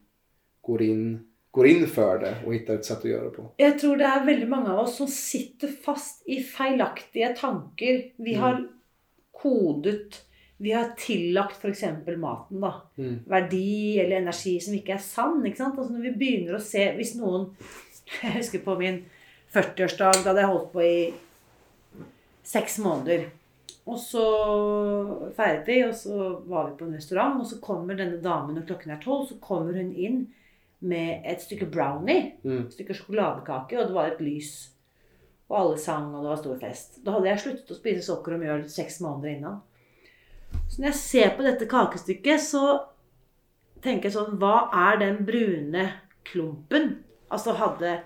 går in, går in för det och hittar ett sätt att göra det på. Jeg tror det er veldig mange av oss som sitter fast i feilaktige tanker. Vi Mm. har kodet Vi har tillagt f.eks. maten, da. Mm. Verdi eller energi som ikke er sann. ikke sant? Altså Når vi begynner å se Hvis noen Jeg husker på min 40-årsdag. Da hadde jeg holdt på i seks måneder. Og så feiret vi, og så var vi på en restaurant, og så kommer denne damen når klokken er tolv, så kommer hun inn med et stykke brownie Mm. et stykke sjokoladekake, og det var et lys. Og alle sang, og det var stor fest. Da hadde jeg sluttet å spise sukker og mjøl seks måneder innan. Så når jeg ser på dette kakestykket, så tenker jeg sånn Hva er den brune klumpen? Altså hadde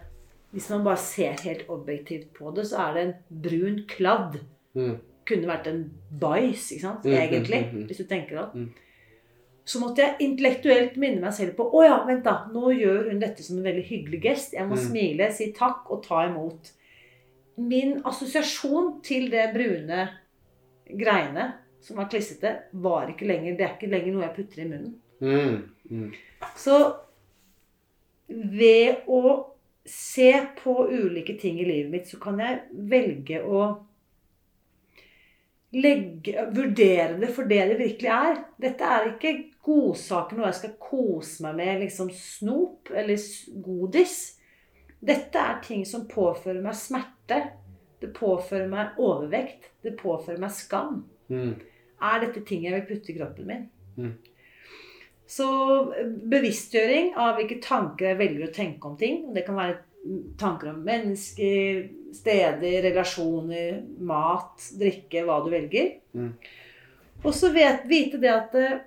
Hvis man bare ser helt objektivt på det, så er det en brun kladd. Mm. Kunne vært en bæsj, ikke sant? Mm, mm, Egentlig. mm, mm. Hvis du tenker det. Mm. Så måtte jeg intellektuelt minne meg selv på Å ja, vent da, nå gjør hun dette som en veldig hyggelig gest. Jeg må smile, si takk og ta imot. Min assosiasjon til det brune greiene som var klissete, var ikke lenger Det er ikke lenger noe jeg putter i munnen. Så ved å se på ulike ting i livet mitt, så kan jeg velge å legge, vurdere det for det det virkelig er. Dette er ikke godsaker, noe jeg skal kose meg med, liksom snop eller godis. Dette er ting som påfører meg smerte. Det påfører meg overvekt. Det påfører meg skam. Mm. Er dette ting jeg vil putte i kroppen min? Mm. Så eh, bevisstgjøring av hvilke tanker jeg velger å tenke om ting. Det kan være tanker om mennesker, steder, relasjoner, mat, drikke, hva du velger. Mm. Og så vite det at eh,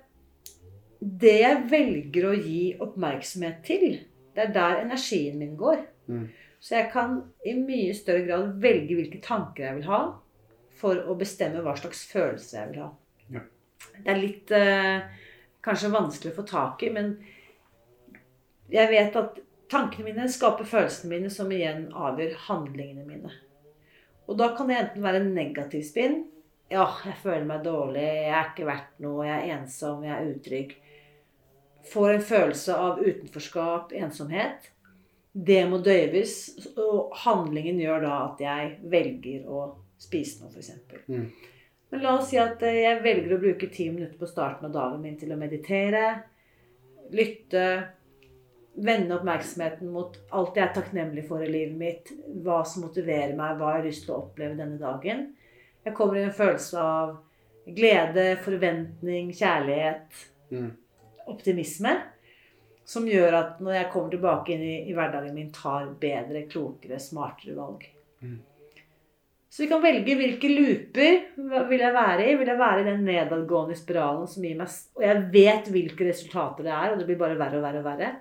det jeg velger å gi oppmerksomhet til, det er der energien min går. Mm. Så jeg kan i mye større grad velge hvilke tanker jeg vil ha, for å bestemme hva slags følelse jeg vil ha. Ja. Det er litt eh, kanskje vanskelig å få tak i, men jeg vet at tankene mine skaper følelsene mine, som igjen avgjør handlingene mine. Og da kan det enten være en negativ spinn. Ja, jeg føler meg dårlig, jeg er ikke verdt noe, jeg er ensom, jeg er utrygg. Får en følelse av utenforskap, ensomhet. Det må døyves, og handlingen gjør da at jeg velger å spise noe, f.eks. Mm. Men la oss si at eh, jeg velger å bruke ti minutter på starten av dagen min til å meditere, lytte, vende oppmerksomheten mot alt jeg er takknemlig for i livet mitt, hva som motiverer meg, hva jeg har lyst til å oppleve denne dagen. Jeg kommer i en følelse av glede, forventning, kjærlighet, Mm. optimisme. Som gjør at når jeg kommer tilbake inn i, i hverdagen min, tar bedre, klokere, smartere valg. Mm. Så vi kan velge hvilke looper vil jeg være i. Vil jeg være i den nedadgående spiralen som gir meg Og jeg vet hvilke resultater det er, og det blir bare verre og verre og verre.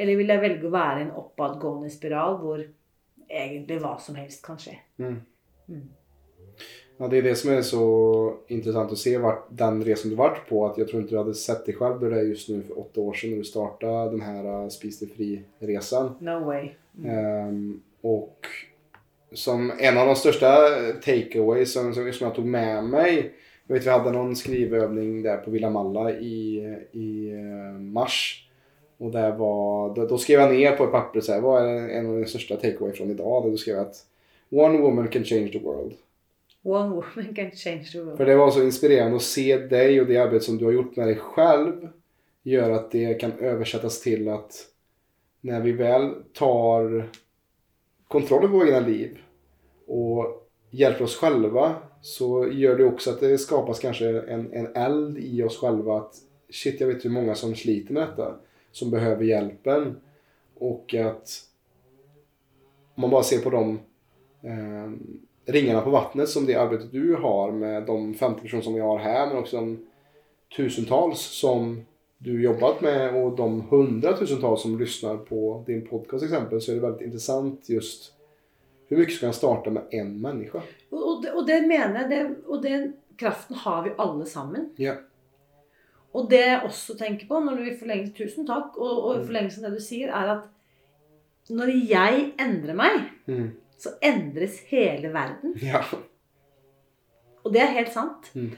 Eller vil jeg velge å være i en oppadgående spiral hvor egentlig hva som helst kan skje. Mm. Mm. Ja, det er det som er så interessant å se den reisen du varit på. at Jeg tror ikke du hadde sett deg selv är just nu for åtte år siden når du starta den här uh, Spis deg fri-reisen. No way. Ehm, och som en av de största takeaways som, som, jag tog med mig. Jag vet vi hade någon skrivövning där på Villa Malla i, i eh, mars. Och där var, då, då skrev jag ner på ett papper så här, vad är en av de största takeaway från idag? Då skrev jag att One woman can change the world. One woman can change the world. För det var så inspirerande att se dig och det arbete som du har gjort med dig själv gör att det kan översättas till att när vi väl tar kontroll över våra liv och hjälper oss själva så gör det också att det skapas kanske en, en eld i oss själva att shit jag vet hur många som sliter med detta som behöver hjälpen och att om man bara ser på de eh, ringarna på vattnet som det arbetet du har med de 50 personer som vi har här men också de tusentals som du jobbat med och de hundratusentals som lyssnar på din podcast exempel så är det väldigt intressant just hur mycket ska en starta med en människa? Og, og, det, og det mener jeg, det, og den kraften har vi alle sammen. Ja. Og det jeg også tenker på, når du i forlengelse, tusen takk, og, og i av det du sier, er at når jeg endrer meg, Mm. så endres hele verden. Ja. Og det er helt sant. Mm.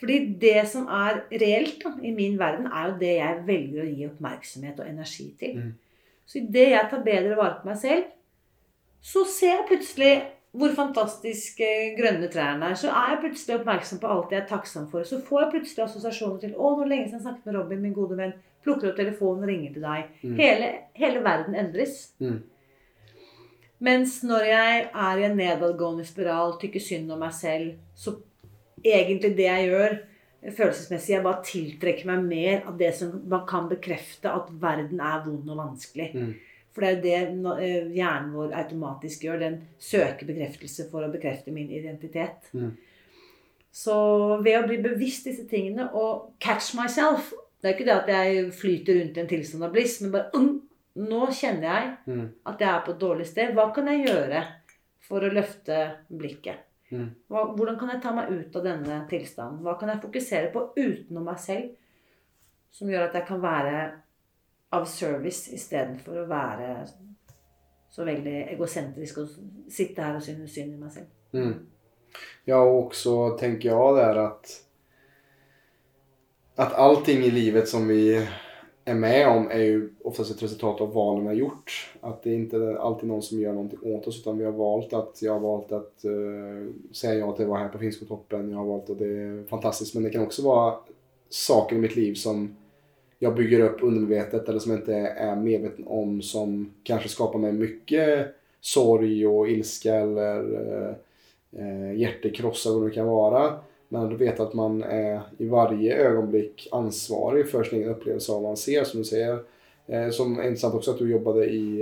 Fordi det som er reelt da, i min verden, er jo det jeg velger å gi oppmerksomhet og energi til. Mm. Så idet jeg tar bedre vare på meg selv, så ser jeg plutselig hvor fantastisk grønne trærne er. Så er jeg plutselig oppmerksom på alt jeg er takksom for. Så får jeg plutselig assosiasjoner til å, nå lenge siden jeg snakket med Robin, min gode venn. Plukker opp telefonen og ringer til deg. Mm. Hele, hele verden endres. Mm. Mens når jeg er i en nedadgående spiral, tykker synd om meg selv, så egentlig det jeg gjør følelsesmessig, jeg bare tiltrekker meg mer av det som man kan bekrefte at verden er vond og vanskelig. Mm. For det er jo det eh, hjernen vår automatisk gjør. Den søker bekreftelse for å bekrefte min identitet. Mm. Så ved å bli bevisst disse tingene og catch myself Det er ikke det at jeg flyter rundt i en tilstand av bliss, men bare «Mm, Nå kjenner jeg Mm. at jeg er på et dårlig sted. Hva kan jeg gjøre for å løfte blikket? Mm. Hva, hvordan kan jeg ta meg ut av denne tilstanden? Hva kan jeg fokusere på utenom meg selv, som gjør at jeg kan være av service istedenfor å være så veldig egosentrisk og sitte her og synes synd i meg selv. Mm. Ja, och också tänker det er at at allting i livet som vi är med om är ju oftast ett resultat av valen vi har gjort. Att det är inte alltid någon som gör någonting åt oss utan vi har valt att, jag har valt att uh, säga ja till att vara här på Finskotoppen. Jag har valt att det är fantastiskt men det kan också vara saker i mitt liv som jag bygger upp undermedvetet eller som jag inte är medveten om som kanske skapar mig mycket sorg och ilska eller uh, hjärtekrossar vad det kan vara. Men att veta att man är i varje ögonblick ansvarig för sin egen upplevelse av vad man ser som du säger. Eh, som är intressant också att du jobbade i,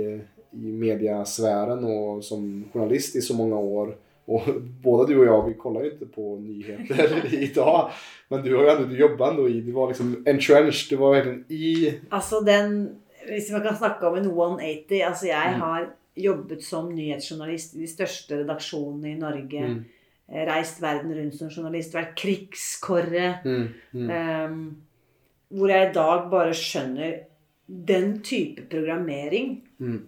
i mediasfären och som journalist i så många år. Och [LAUGHS] båda du och jag, vi kollar ju inte på nyheter [LAUGHS] idag. Men du har ju ändå, du jobbade ändå i, du var liksom entrenched, du var verkligen i... Alltså den, hvis man kan snakke om en 180, altså jeg mm. har jobbet som nyhetsjournalist i de største redaksjonene i Norge. Mm Eh, reist verden rundt som journalist, vært krigskorre. Mm, mm. Um, hvor jeg i dag bare skjønner Den type programmering mm.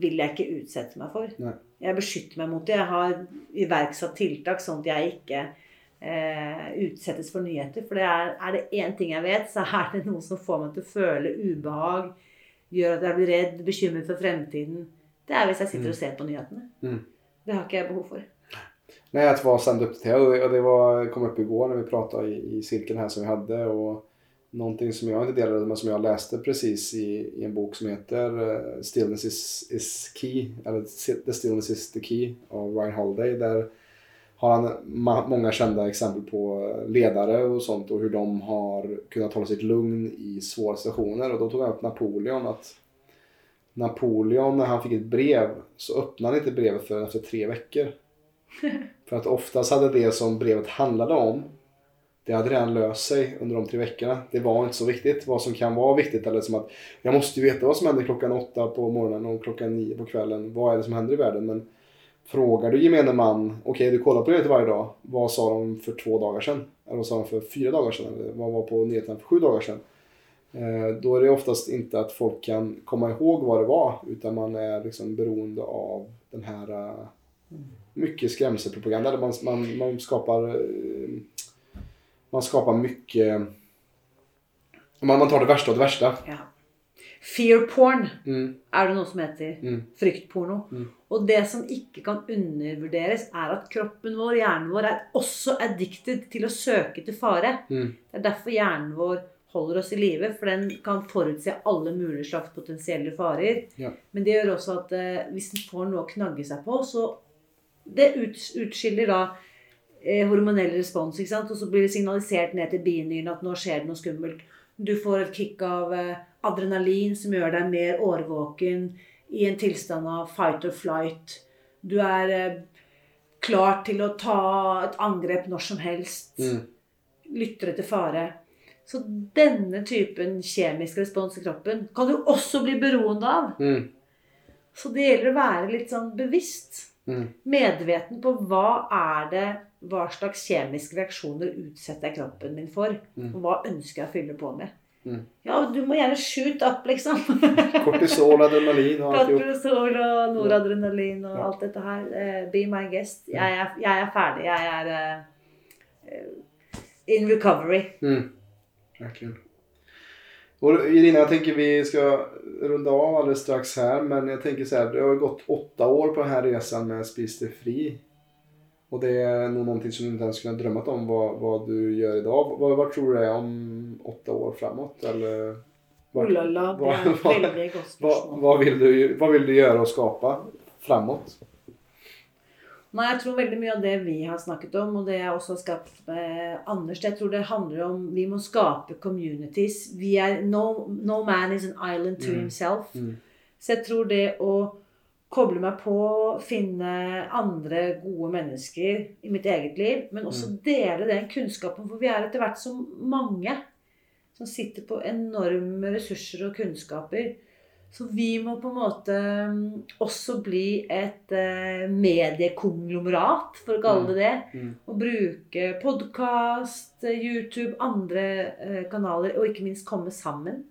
vil jeg ikke utsette meg for. Nei. Jeg beskytter meg mot det. Jeg har iverksatt tiltak sånn at jeg ikke eh, utsettes for nyheter. For det er, er, det én ting jeg vet, så er det noe som får meg til å føle ubehag, gjør at jeg blir redd, bekymret for fremtiden. Det er hvis jeg sitter mm. og ser på nyhetene. Mm. Det har ikke jeg behov for. Nej, att vara ständigt till Och det var, kom upp igår när vi pratade i, i cirkeln här som vi hade. Och någonting som jag inte delade men som jag läste precis i, i en bok som heter uh, Stillness is, is Key. Eller The Stillness is the Key av Ryan Holiday. Där har han många kända exempel på ledare och sånt och hur de har kunnat hålla sitt lugn i svåra situationer. Och då tog han upp Napoleon. att Napoleon när han fick ett brev så öppnade han inte brevet förrän efter tre veckor. [LAUGHS] För att oftast hade det som brevet handlade om det hade redan löst sig under de tre veckorna. Det var inte så viktigt. Vad som kan vara viktigt eller som att jag måste ju veta vad som händer klockan åtta på morgonen och klockan nio på kvällen. Vad är det som händer i världen? Men frågar du gemene man, okej okay, du kollar på nyheter varje dag. Vad sa de för två dagar sedan? Eller vad sa de för fyra dagar sedan? Eller vad var på nyheterna för sju dagar sedan? Eh, då är det oftast inte att folk kan komma ihåg vad det var utan man är liksom beroende av den här uh, mycket skrämselpropaganda. Där man, man, man, skapar, eh, man skapar mycket... Man, man tar det värsta av det värsta. Ja. Fear porn mm. er det noe som heter. Mm. Fryktporno. Mm. Og det som ikke kan undervurderes, er at kroppen vår, hjernen vår, er også addicted til å søke til fare. Mm. Det er derfor hjernen vår holder oss i live, for den kan forutse alle mulige slags potensielle farer. Ja. Men det gjør også at eh, hvis den får noe å knagge seg på, så det utskiller da eh, hormonell respons. ikke sant? Og så blir det signalisert ned til binyrene at nå skjer det noe skummelt. Du får et kick av eh, adrenalin som gjør deg mer årvåken i en tilstand av fight or flight. Du er eh, klar til å ta et angrep når som helst. Mm. Lytter etter fare. Så denne typen kjemisk respons i kroppen kan du også bli beroende av. Mm. Så det gjelder å være litt sånn bevisst. Mm. Medveten på hva er det Hva slags kjemiske reaksjoner utsetter jeg kroppen min for? Mm. Og hva ønsker jeg å fylle på med? Mm. Ja, du må gjerne shoot up, liksom. [LAUGHS] Kortisol, adrenalin og alt Kortisol og noradrenalin og ja. alt dette her. Uh, be my guest. Mm. Jeg er, jeg er ferdig. Jeg er uh, in recovery. Mm. Verkligen. Och Irina, jag tänker vi ska runda av alldeles strax här. Men jag tänker så här, det har gått åtta år på den här resan med Spis det fri. Och det är nog någonting som du inte ens skulle ha drömmat om vad, vad du gör idag. Vad, vad tror du det är om åtta år framåt? Eller, vad, Olala, det är ett väldigt gott vad, vad, vill du, vad vill du göra och skapa framåt? Nei, jeg tror veldig mye av det vi har snakket om, og det jeg også har skapt med Anders Jeg tror det handler om Vi må skape communities. Vi er, no, no man is an island to mm. himself. Mm. Så jeg tror det å koble meg på, finne andre gode mennesker i mitt eget liv, men også mm. dele den kunnskapen, for vi er etter hvert så mange som sitter på enorme ressurser og kunnskaper. Så vi må på en måte mm, også bli et eh, mediekonglomerat, for å kalle det det. Mm. mm. Og bruke podkast, YouTube, andre eh, kanaler, og ikke minst komme sammen.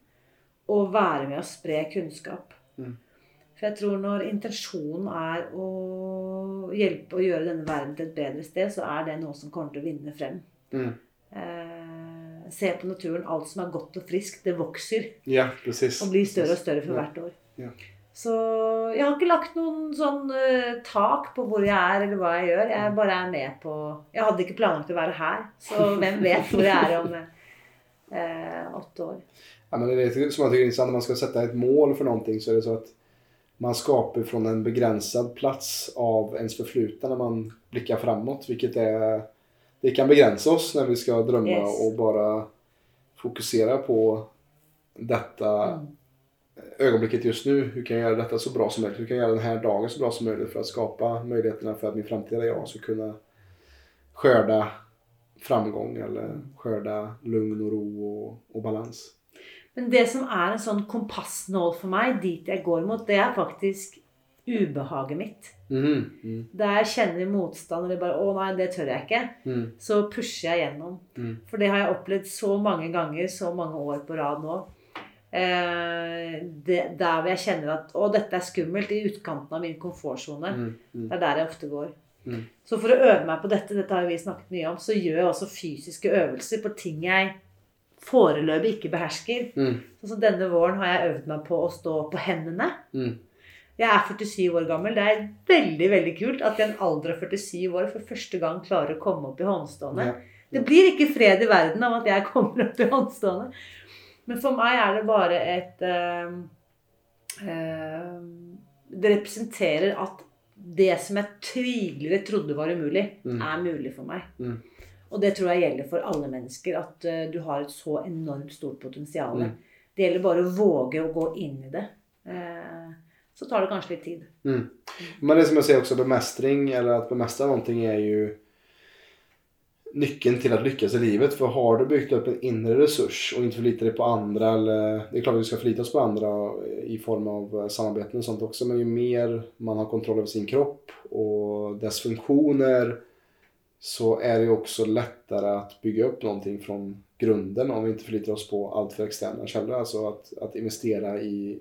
Og være med å spre kunnskap. Mm. For jeg tror når intensjonen er å hjelpe å gjøre denne verden til et bedre sted, så er det noe som kommer til å vinne frem. Mm. Eh, se på naturen. Alt som er godt og friskt, det vokser. Ja, precis. Og blir større og større for Ja. hvert år. Ja. Så jeg har ikke lagt noen sånn uh, tak på hvor jeg er, eller hva jeg gjør. Jeg bare er med på Jeg hadde ikke planlagt å være her, så hvem vet hvor jeg er om uh, [LAUGHS] åtte år. Ja, men det är det som jag tycker är intressant när man skal sette et mål for noe, så er det så at man skaper fra en begränsad plats av ens förflutna när man blickar framåt. Vilket är, det kan begrense oss när vi ska drömma Yes. och bara fokusera på detta Mm. ögonblicket just nu. Hur kan jag göra detta så bra som möjligt? Hur kan jag göra den här dagen så bra som möjligt för att skapa möjligheterna för att min framtida jag ska kunna skörda framgång eller skörda lugn och ro och, och balans. Men det som er en sånn kompassnål for meg, dit jeg går mot, det er faktisk ubehaget mitt. Mm, mm, Der jeg kjenner motstand eller bare 'Å nei, det tør jeg ikke', mm, så pusher jeg gjennom. mm. For det har jeg opplevd så mange ganger, så mange år på rad nå. Eh, det, der hvor jeg kjenner at 'Å, dette er skummelt', i utkanten av min komfortsone. Mm, mm, Det er der jeg ofte går. Mm. Så for å øve meg på dette, dette har vi snakket mye om, så gjør jeg også fysiske øvelser på ting jeg foreløpig ikke behersker. mm, Sånn som denne våren har jeg øvd meg på å stå på hendene. Jeg er 47 år gammel. Det er veldig veldig kult at i en alder av 47 år for første gang klarer å komme opp i håndstående. Ja. Det blir ikke fred i verden av at jeg [LAUGHS] kommer opp i håndstående. Men for meg er det bare et eh, eh, Det representerer at det som jeg tidligere trodde var umulig, Mm. er mulig for meg. Mm. Og det tror jeg gjelder for alle mennesker. At eh, du har et så enormt stort potensial. Mm. Det gjelder bare å våge å gå inn i det. Eh, så tar det kanskje litt tid. Mm. Men det som jeg sier også, bemestring, eller at bemästra noe, er jo nyckeln till att lyckas i livet. För har du byggt upp en inre resurs och inte förlitar dig på andra eller det är klart vi ska förlita oss på andra i form av eh, samarbeten och sånt också. Men ju mer man har kontroll över sin kropp och dess funktioner så är det ju också lättare att bygga upp någonting från grunden om vi inte förlitar oss på allt för externa källor. Alltså att investera i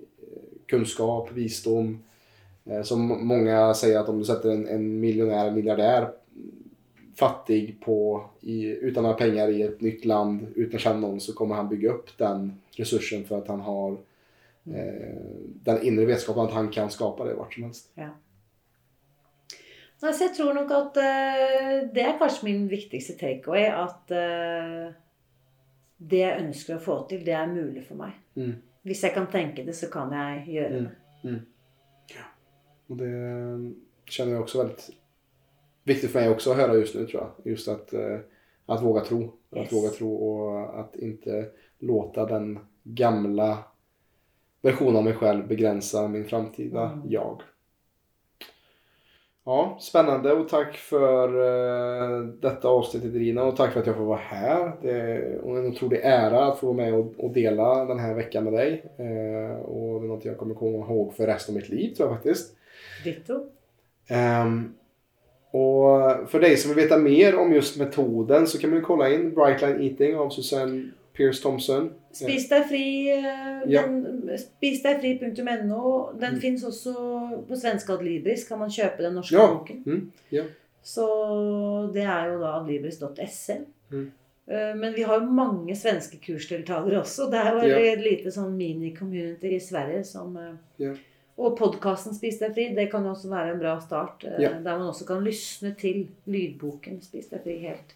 kunskap, visdom. Eh, Som många säger att om du sätter en, en miljonär, miljardär fattig på, i, utan några pengar i ett nytt land utan att känna någon så kommer han bygga upp den resursen för att han har eh, den indre vetskapen att han kan skapa det vart som helst. Ja. så jeg tror nok at uh, det er kanskje min viktigste takeaway. At uh, det jeg ønsker å få til, det er mulig for meg. Mm. Hvis jeg kan tenke det, så kan jeg gjøre Mm. det. Og det kjenner jeg også veldig viktig for meg også å høre just nu tror jeg. Just at, at att våga tro. Att Yes. våga tro och att inte låta den gamla versionen av meg selv begrense min framtida Mm. jag. Ja, spännande och tack för uh, detta avsnittet Rina och tack för att jag får vara här. Det är en otrolig ära att få vara med och, och dela den här veckan med dig. Uh, och det är något jag kommer komma ihåg för resten av mitt liv tror jag faktiskt. Ditto. Um, och för dig som vill veta mer om just metoden så kan man kolla in Bright Line Eating av Susanne Pierce Thompson. Spis deg fri. eh, Ja. Den, spisdegfri.no. Den Mm. fins også på svenske Adlibris. Kan man kjøpe den norske Ja. boken. Mm, ja. Så det er jo da adlibris.se. Mm. Eh, Men vi har jo mange svenske kursdeltakere også. Det er jo Ja. et lite sånn mini-community i Sverige som eh, Ja. Og podkasten Spis deg fri, det kan jo også være en bra start. Der man også kan lysne til lydboken Spis deg fri helt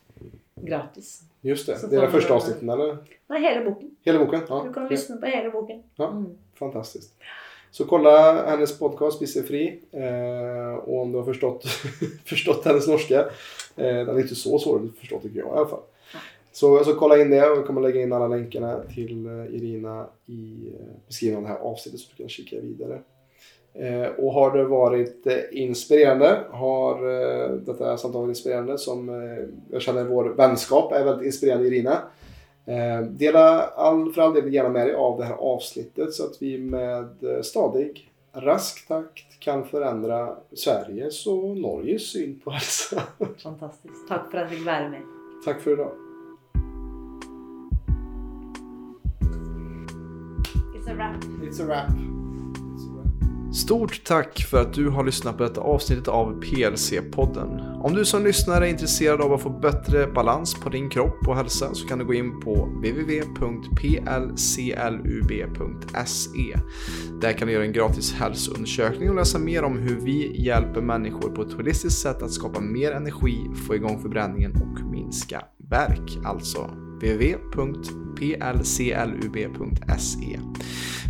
gratis. Just det, det er første första avsnitten eller? Nei, hele boken. Hele boken? Ja. Du kan lysne på hele boken. Ja. Mm. Fantastiskt. Så kolla hennes podcast Spise fri. Eh, och om du har förstått, [LAUGHS] förstått hennes norska. Eh, den är inte så svår att förstå tycker jag i alla fall. Så, så kolla in det och vi kommer lägga in alla länkarna till eh, Irina i eh, beskrivningen av det här avsnittet så du kan kika vidare. Eh, och har det vært inspirerende, har eh, samtalen samtal varit inspirerande som eh, kjenner känner vår vennskap er veldig inspirerende, Irina. Eh, dela all, for all del gjerne med deg av det her avsnittet så at vi med eh, stadig, rask takt kan forandre Sveriges og Norges syn på helse. [LAUGHS] Fantastisk. Takk for at jeg fikk være med. Takk for i dag. It's a wrap. It's a wrap. Stort tack för att du har lyssnat på detta avsnittet av PLC-podden. Om du som lyssnare är intresserad av att få bättre balans på din kropp och hälsa så kan du gå in på www.plclub.se. Där kan du göra en gratis hälsoundersökning och läsa mer om hur vi hjälper människor på ett holistiskt sätt att skapa mer energi, få igång förbränningen och minska värk. Alltså www.plclub.se.